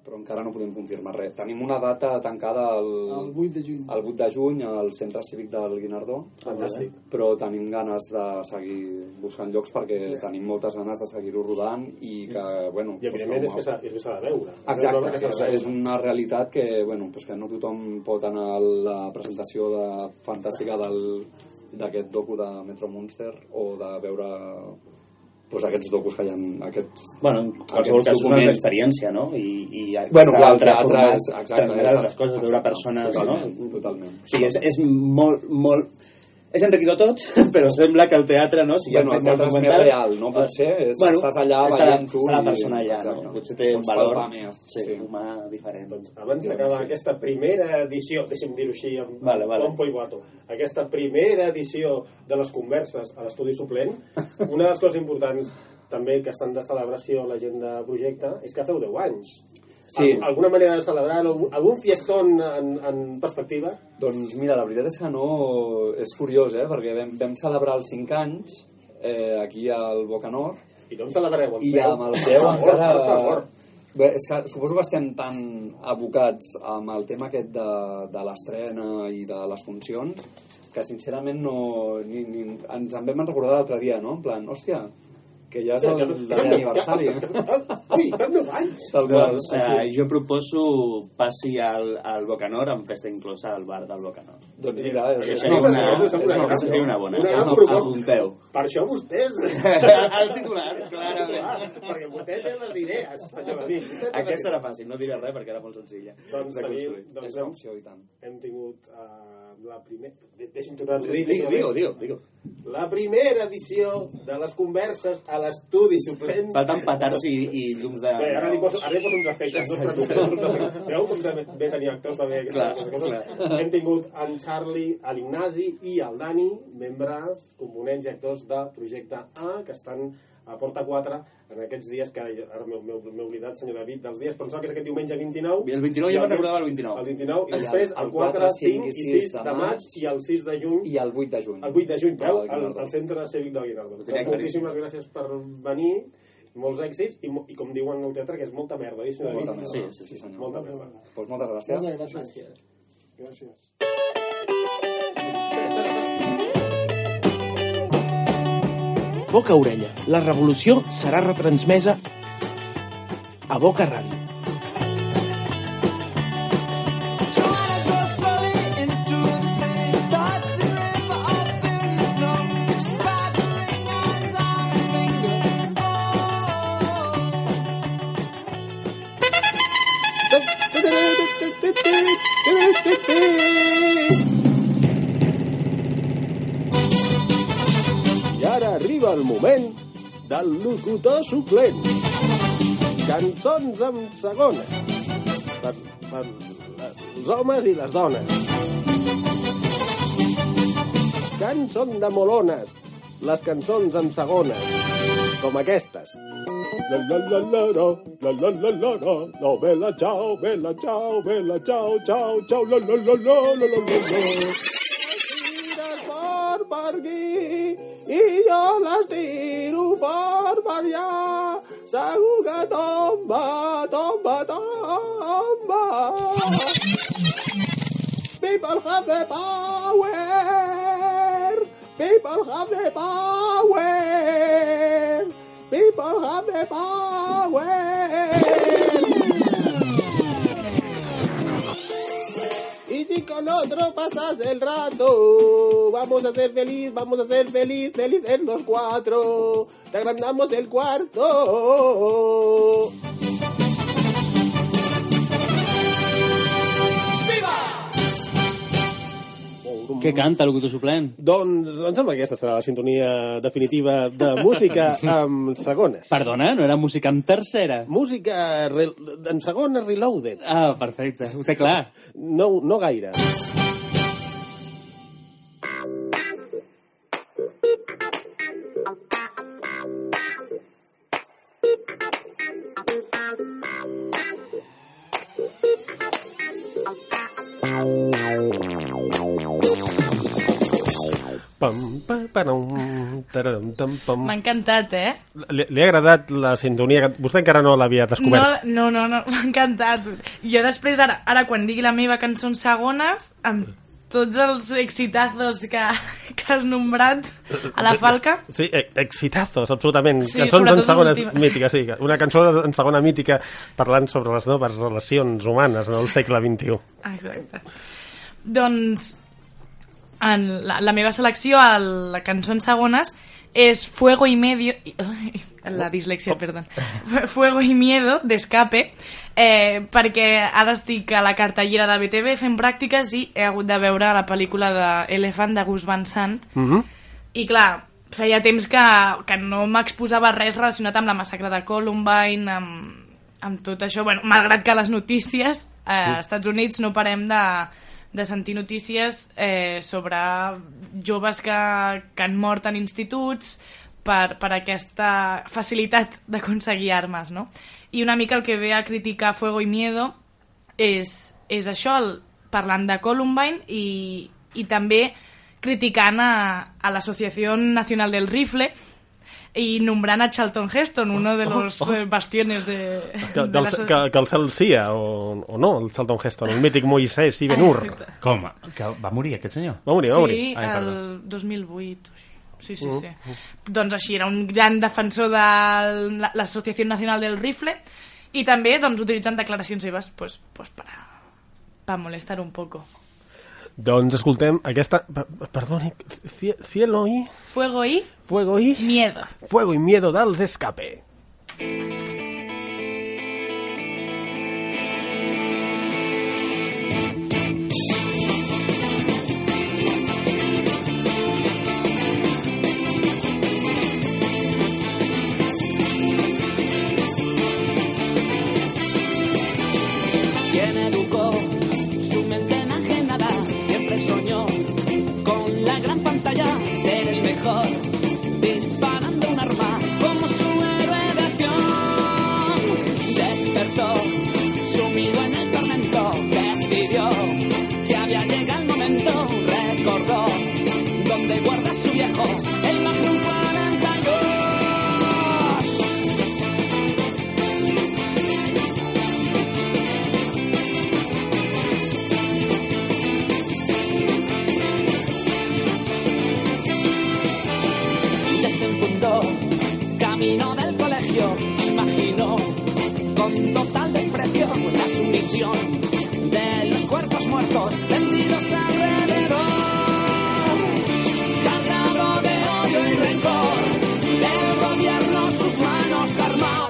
però encara no podem confirmar res. Tenim una data tancada el, El 8 de juny. el 8 de juny al Centre Cívic del Guinardó, Fantàstic. però tenim ganes de seguir buscant llocs perquè sí. tenim moltes ganes de seguir-ho rodant i que, bueno... I evidentment és que s'ha és que s'ha de veure. Exacte, És una obra que és, una realitat que, bueno, pues que no tothom pot anar a la presentació de, fantàstica d'aquest docu de Metro Monster o de veure pues, aquests docus que hi ha aquests, Bueno, en qualsevol cas és una altra experiència, no? I, i Bueno, clar, és- exacte, transmetre altres coses, veure exacte, persones, totalment, no? totalment. O sigui, és, és molt, molt... És enriquidor tot, però sembla que el teatre, no? Si Bueno, el teatre és més real, no? Potser és- estàs allà està, veient-ho Està la i- persona allà, exacte. no? Potser té un valor més, sí, sí. humà diferent. Doncs abans d'acabar aquesta primera edició, deixi'm dir-ho així, amb Vale, vale. pompo i guato, aquesta primera edició de les converses a l'estudi suplent, una de les coses importants també que estan de celebració la gent de projecte és que feu 10 anys. Sí. Al, alguna manera de celebrar algun, algun fiestón en, en perspectiva? Doncs mira, la veritat és que no... És curiós, eh? Perquè vam, vam celebrar els 5 anys eh, aquí al Bocanor I com celebrareu? Amb i peu? amb el 10 Per favor, encara... per favor. Bé, és que suposo que estem tan abocats amb el tema aquest de, de l'estrena i de les funcions que sincerament no... Ni, ni, ens en vam recordar l'altre dia, no? En plan, hòstia, que ja és el darrer aniversari. Ui, fem 10 anys! Doncs sí, eh, sí. jo proposo passi al, al Bocanor amb festa inclosa al bar del Bocanor. Doncs mira, és, és, una, una, és, una, és una, és, seria una bona. Una gran Una- proposta. Apunteu. Per això vostès... El titular, clarament. perquè vostè té les idees, senyor David. Aquesta era fàcil, no diré res perquè era molt senzilla. Doncs tenim, doncs hem, opció i tant. hem tingut uh, la primera... Deixi'm tornar a dir. Digue, digue, digue, digue. La primera edició de les converses a l'estudi suplent. Falten petards i, i llums de... Bé, ara li poso, ara li poso uns efectes, no. Veieu com també bé tenir actors per veure Clar, coses? Hem tingut en Charlie, l'Ignasi i el Dani, membres, components i actors de Projecte A, que estan Porta 4 en aquests dies, que ara m'he oblidat, senyor David, dels dies, pensava que és aquest diumenge 29. El 29 ja me'n recordava el 29. El 29, i I el- després el el 4, 4, 5 i 6 de maig i el 6 de juny I el 8 de juny. el 8 de juny, veu, Al al, centre cívic Guinardó. Ho tenia Doncs moltíssimes gràcies per venir, molts èxits, i, i com diuen al teatre, que és molta merda, oi, senyor Molta David? merda. Sí, sí, sí, senyor. Molta merda. Doncs moltes gràcies. Moltes gràcies. Gràcies. Boca Orella. La revolució serà retransmesa a Boca Ràdio. El moment del locutor suplent. Cançons en segona. Per, per els homes i les dones. Cançons de molones. Les cançons en segones. Com aquestes. La la la la la, la la la la la, no, bella ciao, bella ciao, bella ciao, ciao, ciao, la la la la, la la la la. Tires fort per aquí i jo les tiro fort per allà. Segur que tomba, tomba, tomba. People have the power. People have the power. People have the power. Con otro pasas el rato, vamos a ser feliz, vamos a ser feliz, felices los cuatro. Te agrandamos el cuarto. Què canta el locutor suplent? Doncs em sembla que aquesta serà la sintonia definitiva de música amb segones. Perdona, no era música en tercera? Música re... en segones reloaded. Ah, perfecte, ho té clar. No, no gaire. Pam, M'ha encantat, eh? Li, li ha agradat la sintonia? Vostè encara no l'havia descobert. No, no, no, no m'ha encantat. Jo després, ara, ara quan digui la meva cançó en segones, amb tots els exitazos que, que has nombrat a la falca, Sí, e- exitazos, absolutament. Sí, Cançons en l'última. mítiques, sí. Una cançó en segona mítica parlant sobre les noves relacions humanes en el segle XXI. Exacte. Doncs en la, la meva selecció a la cançó en segones és Fuego y Medio... La dislexia, perdó. Fuego y Miedo, d'Escape, eh, perquè ara estic a la cartellera de BTV fent pràctiques i he hagut de veure la pel·lícula d'Elephant de Gus Van Sant Mm -hmm. i clar, feia temps que, que no m'exposava res relacionat amb la massacre de Columbine, amb, amb tot això, bueno, malgrat que les notícies eh, als Estats Units no parem de, de sentir notícies eh, sobre joves que, que han mort en instituts per, per aquesta facilitat d'aconseguir armes, no? I una mica el que ve a criticar Fuego y Miedo és, és això, el, parlant de Columbine i, i també criticant a, a l'Associació Nacional del Rifle i nombrant a Charlton Heston, uno de los eh, bastiones de... Que, de la que, que el cel sia, o, o no, el Charlton Heston, el mític Moisès i Ben-Hur. Com? Que va morir aquest senyor? Va morir, va morir. Sí, el 2008. Sí, sí, Mm, sí. Doncs així, era un gran defensor de la- l'Associació Nacional del Rifle i també doncs, utilitzant declaracions seves pues, pues, para, para molestar un poco. Doncs escoltem aquesta... per- Perdoni, cie- cielo y... Fuego y... Fuego y... Miedo. Fuego y miedo dels escape. quien educó su mente siempre soñó con la gran pantalla, ser el mejor, disparando un arma como su héroe de acción. Despertó, sumido en el tormento, decidió que había llegado el momento, recordó donde guarda su viejo, de los cuerpos muertos tendidos alrededor. Cargado de odio y rencor, el gobierno sus manos armado,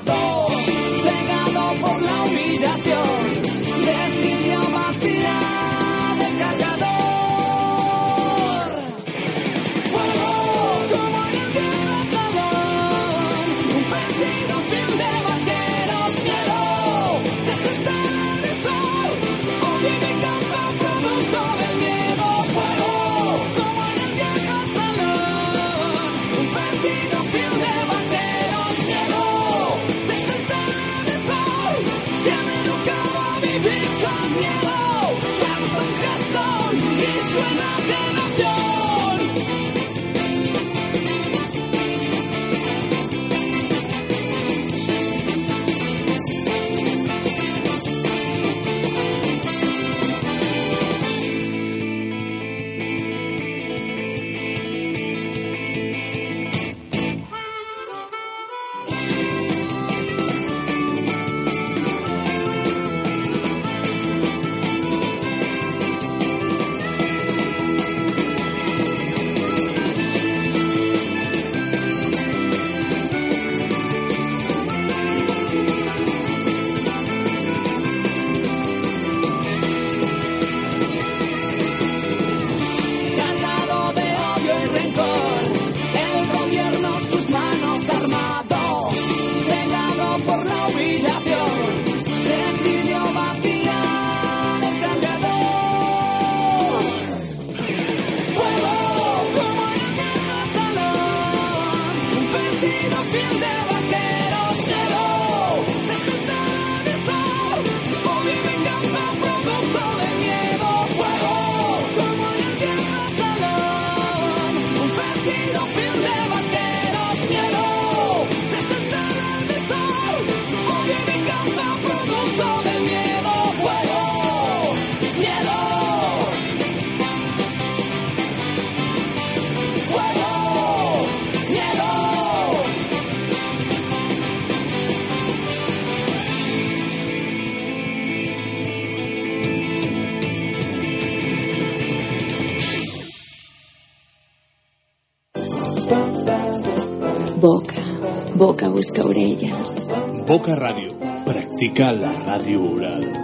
vivir con miedo. Charlton Heston y su boca busca orelles. Boca Ràdio. Practica la ràdio oral.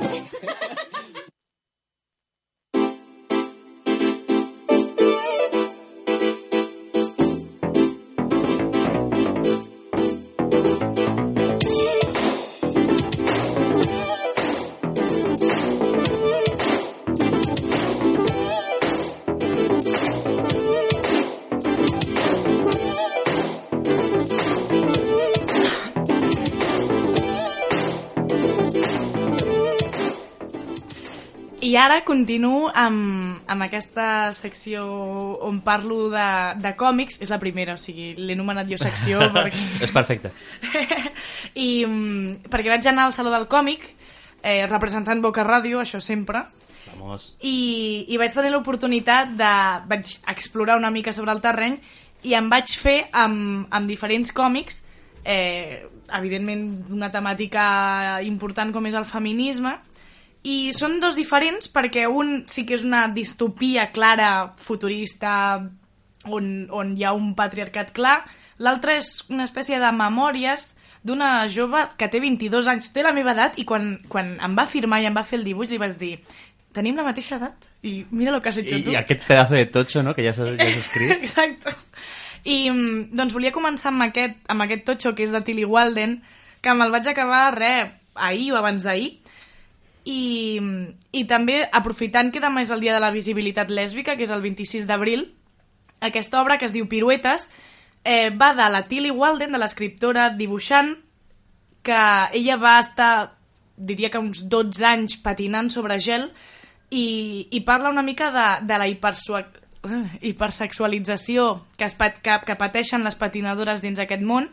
Continuo amb, amb aquesta secció on parlo de, de còmics. És la primera, o sigui, l'he anomenat jo secció perquè... És perfecte. I mm, perquè vaig anar al Saló del Còmic, eh, representant Boca Ràdio, això sempre, Vamos. i, i vaig tenir l'oportunitat de... vaig explorar una mica sobre el terreny i em vaig fer amb, amb diferents còmics, eh, evidentment d'una temàtica important com és el feminisme, i són dos diferents perquè un sí que és una distopia clara, futurista, on, on hi ha un patriarcat clar, l'altre és una espècie de memòries d'una jove que té 22 anys, té la meva edat, i quan, quan em va firmar i em va fer el dibuix li vaig dir tenim la mateixa edat i mira lo que has hecho I, tu. I aquest pedazo de totxo, no?, que ja s'ha ja escrit. Exacte. I mm, doncs volia començar amb aquest, amb aquest totxo que és de Tilly Walden, que me'l vaig acabar, re, ahir o abans d'ahir, i, i també aprofitant que demà és el dia de la visibilitat lèsbica, que és el 26 d'abril, aquesta obra que es diu Piruetes eh, va de la Tilly Walden, de l'escriptora dibuixant, que ella va estar, diria que uns 12 anys patinant sobre gel i, i parla una mica de, de la hipersua, hipersexualització que, es pat, que, que pateixen les patinadores dins aquest món,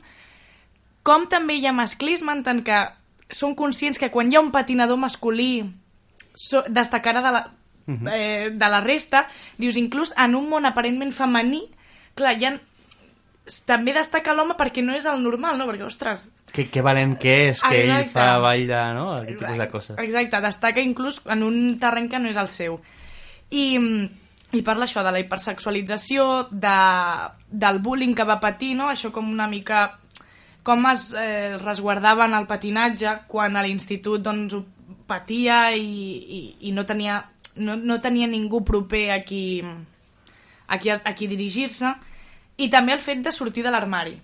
com també hi ha masclisme en tant que són conscients que quan hi ha un patinador masculí so, destacarà de la, Mhm. eh, de la resta, dius, inclús en un món aparentment femení, clar, hi ha, també destaca l'home perquè no és el normal, no? Perquè, ostres, Que, que valent que és, que ell Exacte. fa ball de, no?, aquest tipus de coses. Exacte, destaca inclús en un terreny que no és el seu. I, i parla això de la hipersexualització, de, del bullying que va patir, no? això com una mica com es eh, resguardaven el patinatge quan a l'institut doncs, ho patia i, i, i no, tenia, no, no tenia ningú proper a qui, a qui, a qui dirigir-se. I també el fet de sortir de l'armari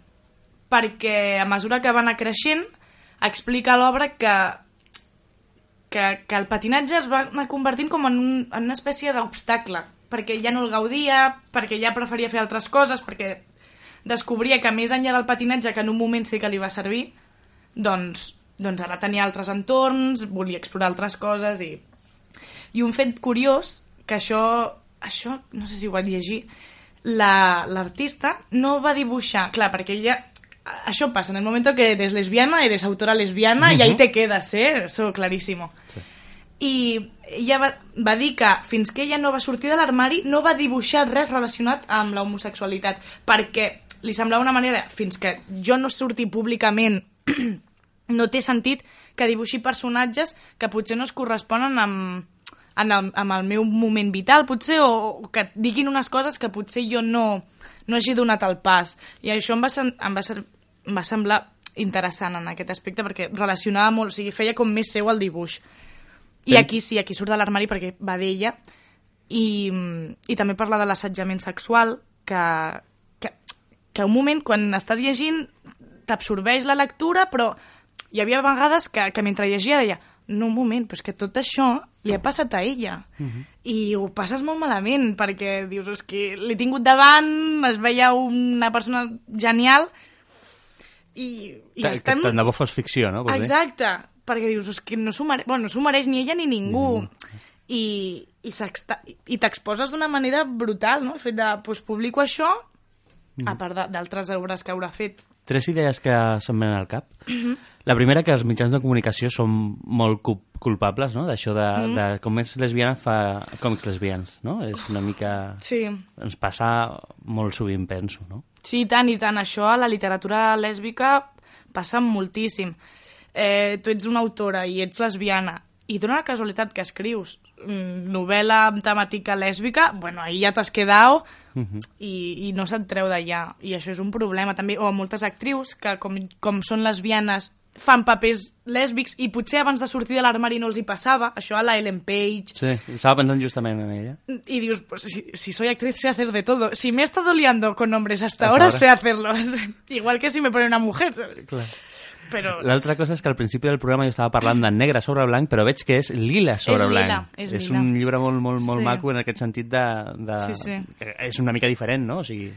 perquè a mesura que va anar creixent explica l'obra que, que, que el patinatge es va anar convertint com en, un, en una espècie d'obstacle perquè ja no el gaudia, perquè ja preferia fer altres coses, perquè descobria que més enllà del patinatge, que en un moment sí que li va servir, doncs, doncs ara tenia altres entorns, volia explorar altres coses i... I un fet curiós, que això, això no sé si ho vaig llegir, la- l'artista no va dibuixar, clar, perquè ella això pasa, en el momento que eres lesbiana, eres autora lesbiana y ahí Ujú. te quedas, ¿eh? Eso clarísimo. I ella va, va dir que fins que ella no va sortir de l'armari no va dibuixar res relacionat amb la homosexualitat, perquè li semblava una manera, fins que jo no surti públicament no té sentit que dibuixi personatges que potser no es corresponen amb, en el, amb el meu moment vital, potser, o, o que diguin unes coses que potser jo no, no hagi donat el pas. I això em va, sen- em va, ser, em va semblar interessant en aquest aspecte perquè relacionava molt, o sigui, feia com més seu el dibuix. I aquí sí, aquí surt de l'armari perquè va d'ella i, i també parla de l'assetjament sexual que, que, un moment quan estàs llegint t'absorbeix la lectura però hi havia vegades que, que mentre llegia deia no, un moment, però és que tot això li ha passat a ella i ho passes molt malament perquè dius, és que l'he tingut davant es veia una persona genial i, i Que, estem... tant de bo fos ficció, no? Vols dir? Exacte, perquè dius, és que no s'ho mere... bueno, no mereix ni ella ni ningú. Mm. I, i, s'exta- i t'exposes d'una manera brutal, no? El fet de, doncs, publico això. A part d'altres obres que haurà fet. Tres idees que se'm venen al cap. Mhm. La primera, que els mitjans de comunicació són molt cu- culpables, no?, d'això de, Mhm. de com és lesbiana fa còmics lesbians, no? És una mica... Sí. Ens passa molt sovint, penso, no? Sí, i tant, i tant. Això a la literatura lèsbica passa moltíssim. Eh, tu ets una autora i ets lesbiana i dona la casualitat que escrius mm, novel·la amb temàtica lèsbica, bueno, ahí ja t'has quedat i, i no se't treu d'allà. I això és un problema també. O moltes actrius que, com, com són lesbianes, fan papers lèsbics i potser abans de sortir de l'armari no els hi passava. Això a la Ellen Page. Sí, estava pensant justament en ella. Y dios, pues si, si soy actriz sé hacer de todo. Si me he estado liando con hombres hasta, Hasta ahora, ahora. sé hacerlo. Igual que si me pone una mujer. Clar. Però... L'altra cosa és que al principi del programa jo estava parlant de negre sobre blanc, però veig que és lila sobre És lila, blanc. és és lila. un llibre molt, molt, molt Sí. maco en aquest sentit de... de... Sí, sí. És una mica diferent, no? O sigui,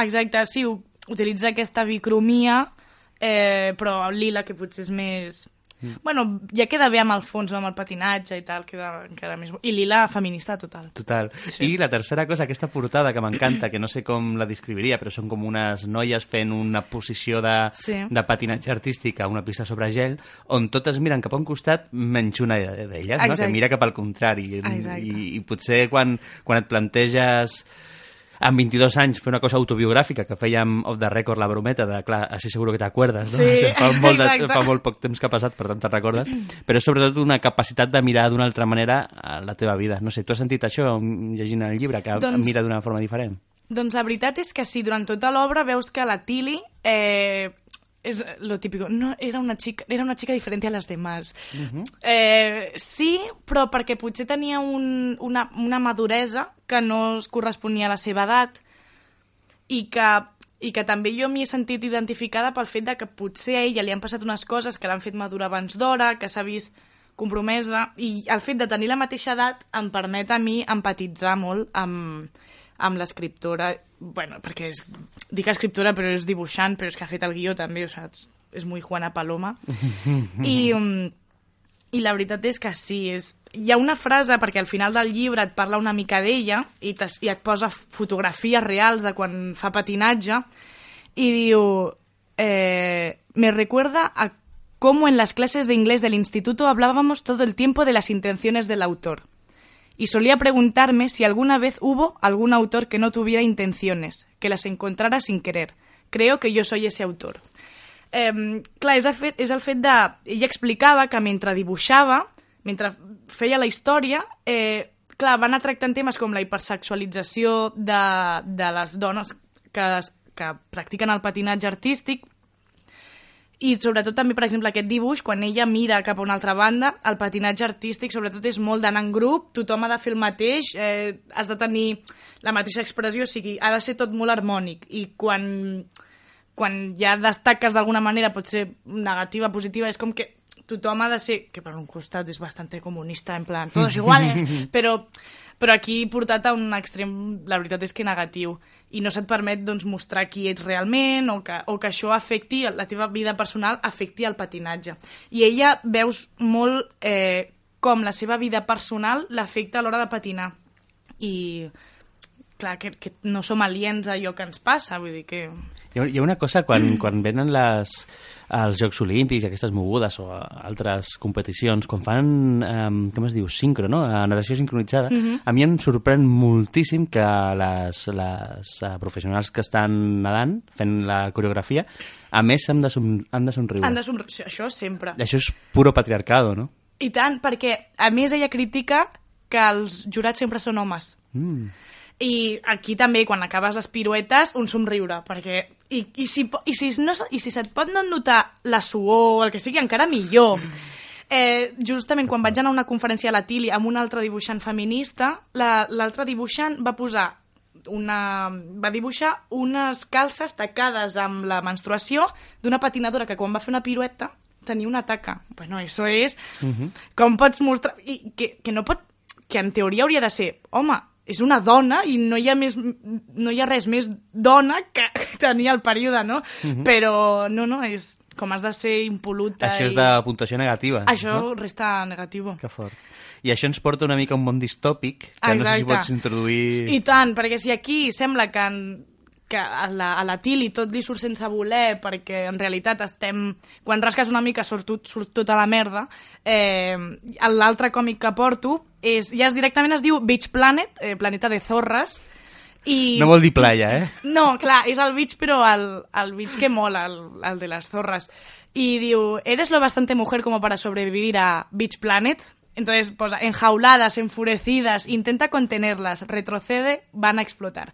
Exacte, sí, utilitza aquesta bicromia, eh, però lila, que potser és més... Mm. Bueno, ja queda bé amb el fons, amb el patinatge i tal, queda encara més... I lila feminista total. Total. Sí. I la tercera cosa, aquesta portada que m'encanta, que no sé com la descriviria, però són com unes noies fent una posició de, Sí. de patinatge artístic a una pista sobre gel, on totes miren cap a un costat menys una d'elles, no? Que mira cap al contrari. Exacte. I, I potser quan, quan et planteges amb 22 anys fer una cosa autobiogràfica que fèiem off the record la brometa de, clar, així seguro que t'acuerdes, no? Sí, fa, molt de, exacte. fa molt poc temps que ha passat, per tant te'n recordes, però és sobretot una capacitat de mirar d'una altra manera a la teva vida. No sé, tu has sentit això llegint el llibre, que Doncs- mira d'una forma diferent? Doncs la veritat és que sí, durant tota l'obra veus que la Tilly eh, és lo típico, no, era una chica, era una chica diferente a las demás. Eh, sí, però perquè potser tenia un, una, una maduresa que no es corresponia a la seva edat i que, i que també jo m'hi he sentit identificada pel fet de que potser a ella li han passat unes coses que l'han fet madurar abans d'hora, que s'ha vist compromesa, i el fet de tenir la mateixa edat em permet a mi empatitzar molt amb, amb l'escriptora, bueno, perquè és, dic escriptora però és dibuixant, però és que ha fet el guió també, o saps? És muy Juana Paloma. I, um, I la veritat és que sí, és... hi ha una frase, perquè al final del llibre et parla una mica d'ella i, i et posa fotografies reals de quan fa patinatge i diu eh, me recuerda a cómo en las clases de inglés del instituto hablábamos todo el tiempo de las intenciones del autor. Y solía preguntarme si alguna vez hubo algún autor que no tuviera intenciones, que las encontrara sin querer. Creo que yo soy ese autor. Eh, clar, és el, fet, és el fet de... Ella explicava que mentre dibuixava, mentre feia la història, eh, clar, va anar tractant temes com la hipersexualització de, de les dones que, que practiquen el patinatge artístic, i sobretot també, per exemple, aquest dibuix, quan ella mira cap a una altra banda, el patinatge artístic sobretot és molt d'anar en grup, tothom ha de fer el mateix, eh, has de tenir la mateixa expressió, o sigui, ha de ser tot molt harmònic. I quan, quan ja destaques d'alguna manera, pot ser negativa, positiva, és com que tothom ha de ser, que per un costat és bastante comunista, en plan, todos iguales, però, però aquí portat a un extrem, la veritat és que negatiu, i no se't permet doncs, mostrar qui ets realment o que, o que això afecti, la teva vida personal afecti el patinatge. I ella veus molt eh, com la seva vida personal l'afecta a l'hora de patinar. I clar, que, que no som aliens a allò que ens passa, vull dir que... Hi ha, una cosa, quan, quan venen les, els Jocs Olímpics, aquestes mogudes o altres competicions, quan fan, um, com es diu, sincro, no? A natació sincronitzada, Mhm. a mi em sorprèn moltíssim que les, les uh, professionals que estan nedant, fent la coreografia, a més han de, som, han de somriure. Han de somri... Això sempre. Això és puro patriarcado, no? I tant, perquè a més ella critica que els jurats sempre són homes. Mm. I aquí també, quan acabes les piruetes, un somriure, perquè... I, i, si, i, si, no, I si se't pot no notar la suor o el que sigui, encara millor. Eh, justament quan vaig anar a una conferència a la Tili amb un altre dibuixant feminista, la- l'altre dibuixant va posar una, va dibuixar unes calces tacades amb la menstruació d'una patinadora que quan va fer una pirueta tenia una taca. Bueno, això és... Com pots mostrar... I que, que no pot... Que en teoria hauria de ser... Home, és una dona i no hi ha, més, no hi ha res més dona que tenir el període, no? Mhm. Però no, no, és com has de ser impoluta. Això és i... de puntuació negativa. Això no? resta negativo. Que fort. I això ens porta una mica a un món distòpic, que no sé si Exacte. pots introduir... I tant, perquè si aquí sembla que, en, que a la, a la Tili tot li surt sense voler, perquè en realitat estem... Quan rasques una mica surt, tot, surt tota la merda, eh, l'altre còmic que porto és, ja es, directament es diu Beach Planet, eh, planeta de zorres, i... No vol dir playa, eh? No, clar, és el beach, però el, el beach que mola, el, el de les zorras. Y diu, ¿eres lo bastante mujer como para sobrevivir a Beach Planet? Entonces, pues, enjauladas, enfurecidas, intenta contenerlas, retrocede, van a explotar.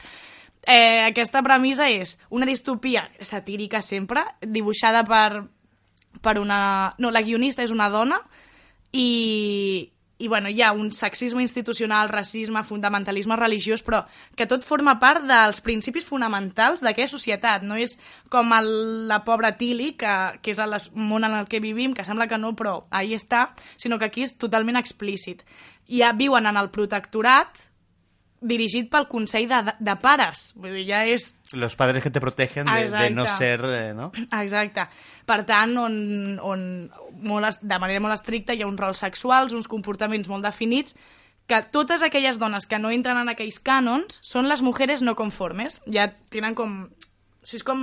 Eh, aquesta premissa és una distopia satírica sempre, dibuixada per, per una... No, la guionista és una dona i, i bueno, hi ha un sexisme institucional, racisme, fundamentalisme religiós, però que tot forma part dels principis fonamentals d'aquella societat. No és com el, la pobra Tilly, que, que és el món en el que vivim, que sembla que no, però ahí està, sinó que aquí és totalment explícit. Ja viuen en el protectorat dirigit pel Consell de, de Pares. Vull dir, ja és Los padres que te protegen de, de no ser... Eh, no? Exacte. Per tant, on, on molt, de manera molt estricta hi ha uns rols sexuals, uns comportaments molt definits, que totes aquelles dones que no entren en aquells cànons són les mujeres no conformes. Ja tenen com... O sigui, és com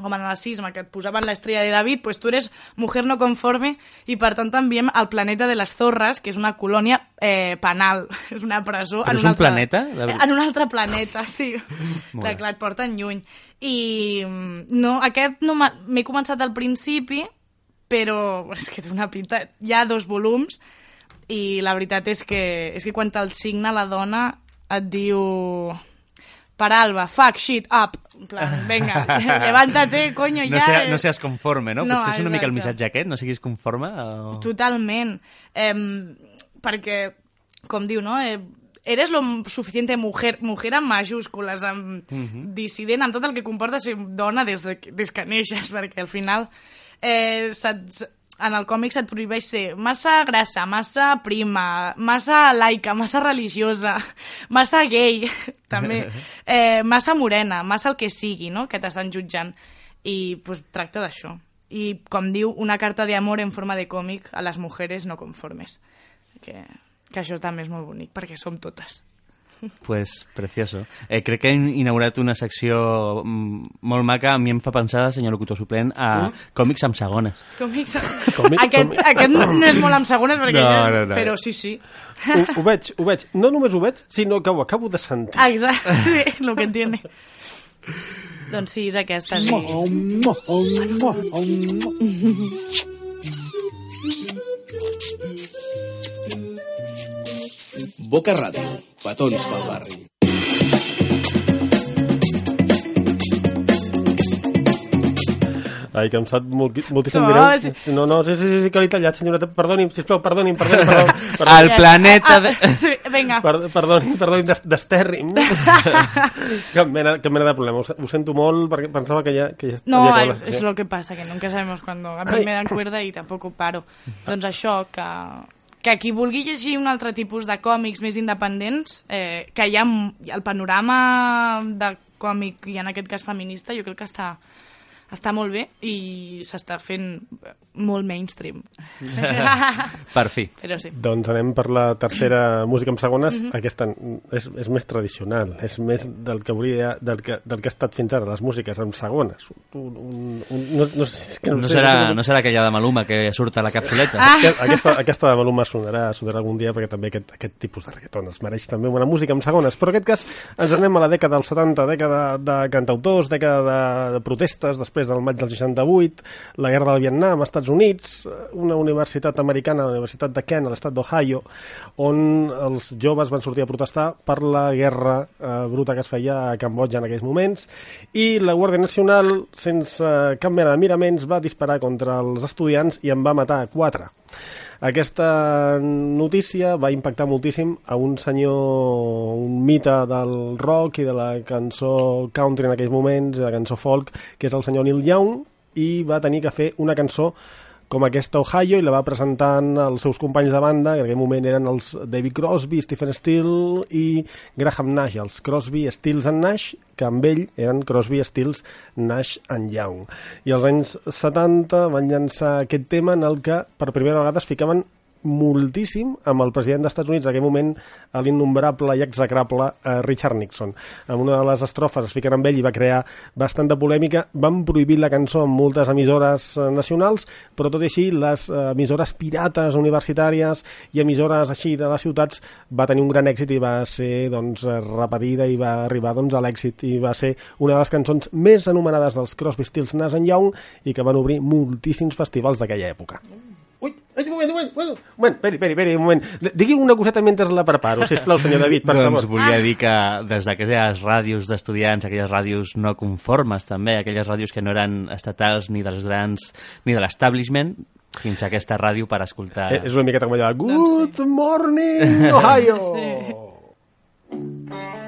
com en el nazisme, que et posaven l'estrella de David, pues tu eres mujer no conforme i per tant t'enviem al planeta de les Zorres, que és una colònia eh, penal, és una presó. Però en és un altre- planeta? De En un altre planeta, sí. Clar, clar, et porten lluny. I mm, no, aquest no m'he començat al principi, però és que té una pinta... Hi ha dos volums i la veritat és que, és que quan te'l signa la dona et diu... Paralba, fuck shit up. En plan, venga, levántate, coño, No, ja... sea, no seas conforme, no? No, Potser és una mica el missatge aquest, no siguis conforme o... Totalment. Eh, perquè, com diu, no? Eh, eres lo suficiente mujer, mujer amb majúscules, amb Mhm. dissident, amb tot el que comporta ser dona des, de, des que neixes, perquè al final eh, se't, en el còmic se't prohibeix ser massa grassa, massa prima, massa laica, massa religiosa, massa gay, també, eh, massa morena, massa el que sigui, no?, que t'estan jutjant. I pues, tracta d'això. I, com diu, una carta d'amor en forma de còmic a les mujeres no conformes. Que, que això també és molt bonic, perquè som totes. Pues precioso. Eh, crec que hem inaugurat una secció mm, molt maca. A mi em fa pensar, senyor locutor suplent, a Mm. còmics amb segones. Còmics... Còmic- aquest, còmic- aquest no és molt amb segones, perquè No, ja- no, no. però sí, sí. Ho, ho veig, ho veig. No només ho veig, sinó que ho acabo de sentir. Exacte, sí, el que entiende. doncs sí, és aquesta. Sí. Boca Ràdio, petons pel barri. Ai, que em sap molt, moltíssim No, greu. sí. No, no, sí, sí, sí, sí que l'he tallat, senyoreta. Perdoni'm, sisplau, perdoni'm, perdoni'm. Perdó, perdó. El planeta de... Ah, sí, vinga. Per, perdoni, perdoni, des- desterri'm. cap, mena, cap mena de problema. Ho, ho sento molt perquè pensava que ja, que ja No, es secció. lo que pasa, que nunca sabemos cuando a mí me dan cuerda i tampoc ho paro. Doncs això, que, que qui vulgui llegir un altre tipus de còmics més independents, eh, que hi ha el panorama de còmic, i en aquest cas feminista, jo crec que està, està molt bé i s'està fent molt mainstream. Per fi. Però sí. Doncs anem per la tercera música amb segones. Mhm. Aquesta és, és més tradicional, és més del que hauria del que, del que ha estat fins ara, les músiques amb segones. Un, un, un, no, no, sé, és que No sé, serà, no serà aquella de Maluma que surt a la capsuleta? Ah. Aquesta, aquesta, aquesta de Maluma sonarà, sonarà algun dia perquè també aquest, aquest tipus de reggaeton es mereix també una música amb segones, però en aquest cas ens anem a la dècada dels 70, dècada de cantautors, dècada de, de protestes després del maig del 68, la guerra del Vietnam, als Estats Units, una universitat americana, la Universitat de Kent, a l'estat d'Ohio, on els joves van sortir a protestar per la guerra eh, bruta que es feia a Cambodja en aquells moments, i la Guàrdia Nacional, sense cap mena de miraments, va disparar contra els estudiants i en va matar quatre. Aquesta notícia va impactar moltíssim a un senyor, un mite del rock i de la cançó country en aquells moments, de la cançó folk, que és el senyor Neil Young, i va tenir que fer una cançó com aquesta Ohio i la va presentant als seus companys de banda, que en aquell moment eren els David Crosby, Stephen Steele i Graham Nash, els Crosby, Stills and Nash, que amb ell eren Crosby, Stills, Nash and Young. I als anys 70 van llançar aquest tema en el que per primera vegada es ficaven moltíssim amb el president dels Estats Units, en aquell moment l'innombrable i execrable eh, Richard Nixon. En una de les estrofes es fiquen amb ell i va crear bastant de polèmica. Van prohibir la cançó en moltes emissores eh, nacionals, però tot i així les eh, emissores pirates universitàries i emissores així de les ciutats va tenir un gran èxit i va ser doncs, repetida i va arribar doncs, a l'èxit i va ser una de les cançons més anomenades dels Crosby, Stills, Nash Young i que van obrir moltíssims festivals d'aquella època. Ui, un moment, un moment, un moment, moment, peri, peri, peri, un moment. Digui una coseta mentre la preparo, sisplau, senyor David, per doncs favor. volia dir que des d'aquelles ràdios d'estudiants, aquelles ràdios no conformes també, aquelles ràdios que no eren estatals ni dels grans ni de l'establishment, fins a aquesta ràdio per escoltar... Eh, és una miqueta com allò de Good morning, Ohio! Tin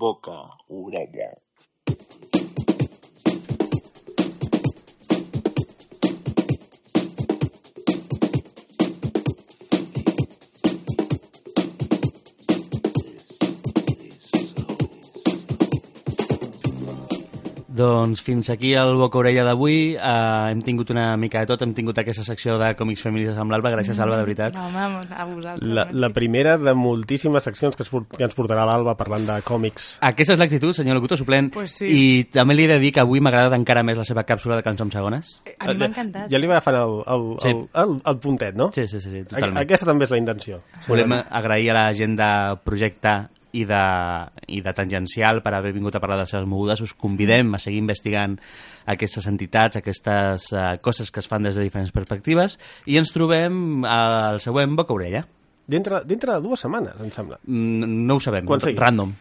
Boca orella. Doncs fins aquí el Boca Orella d'avui. Uh, hem tingut una mica de tot. Hem tingut aquesta secció de còmics feministes amb l'Alba. Gràcies, Alba, de veritat. No, home, a vosaltres. La, la primera de moltíssimes seccions que, es, port- que ens portarà l'Alba parlant de còmics. Aquesta és l'actitud, senyor locutor suplent. Pues sí. I també li he de dir que avui m'ha agradat encara més la seva càpsula de cançons segones. A mi m'ha encantat. Ja li va agafant el, el, Sí. el, el, el puntet, no? Sí, sí, sí, sí totalment. Aquesta també és la intenció. Volem agrair a la gent de Projecte i de, i de tangencial per haver vingut a parlar de les seves mogudes, us convidem a seguir investigant aquestes entitats, aquestes uh, coses que es fan des de diferents perspectives i ens trobem al següent Boca Orella. Dintre, dintre de dues setmanes, em sembla. Mm, no ho sabem, Quan sigui. random.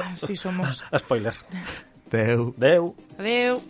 Ah, sí, somos. Spoiler. Adéu. Adéu. Adéu.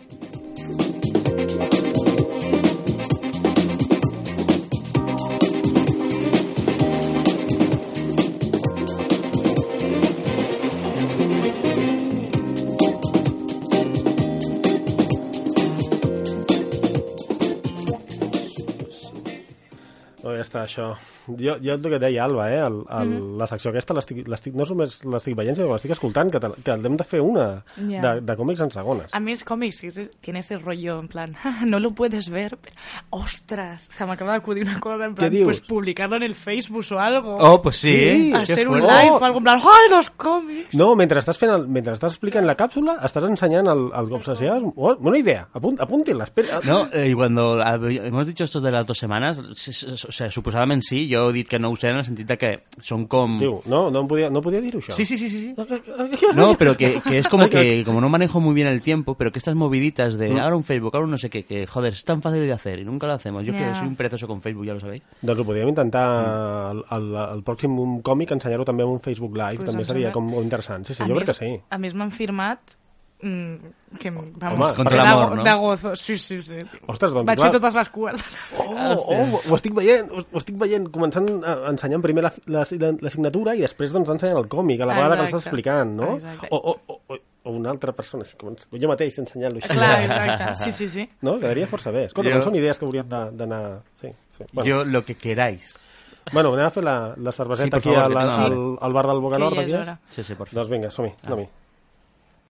Està, això. Jo, jo el que deia Alba, eh? El, el, Mhm. La secció aquesta l'estic- no només l'estic veient, sinó que l'estic escoltant, que, te- que l'hem de fer una Ja. de, de còmics en segones. A mí es cómics, es- tiene ese rollo en plan, "Ah, no lo puedes ver, pero... ¡Ostras! Se me acaba de acudir una cosa en plan, pues publicarlo en el Facebook o algo. Oh, pues sí, qué Hacer un fuerte. live o algo en plan, ¡ay, los cómics! No, mentre estàs, fent el, mentre estàs explicant la càpsula, estàs ensenyant el, el obsessió. Oh, Bona idea, apunt, apúntil, espera. No, eh, y cuando hemos dicho esto de las dos semanas, o sea, suposadamente sí, yo he dit que no ho sé en el sentit de que són com... Diu, no, no podia, no podia dir-ho, això. Sí, sí, sí, sí. sí. No, pero que, que es como que, como no manejo muy bien el tiempo, pero que estas moviditas de Mm. ahora un Facebook, ahora un no sé qué, que joder, es tan fácil de hacer y nunca lo hacemos. Yo Ya. que soy un perezoso con Facebook, ya lo sabéis. Doncs ho podríem intentar el, el, el pròxim còmic ensenyar-ho també en un Facebook Live, Pues també seria com interessant. Sí, sí, A jo més- crec que sí. A més m'han firmat mm, que, Home, vamos, contra que l'amor, de, no? de gozo. Sí, sí, sí. Ostres, doncs Vaig clar. fer totes les cuerdes. Oh, oh, ho estic veient, ho, ho estic veient, començant a, ensenyant primer la, la, la, la signatura i després doncs ensenyant el còmic, a la vegada que l'estàs explicant, no? Exacte. O, o, o, o- una altra persona, sí, com, jo mateix ensenyant-lo així. Clar, exacte. Sí, sí, sí. No? Quedaria força bé. Escolta, Jo- jo... són idees que hauríem d'anar... Sí, sí. Yo lo que queráis. Bueno, anem a fer la, la cerveseta Sí, aquí favor, al, al, al bar del Boca Que Nord. ja aquí és és? hora. Sí, sí, por favor. Doncs vinga, som-hi, Ah. anem-hi.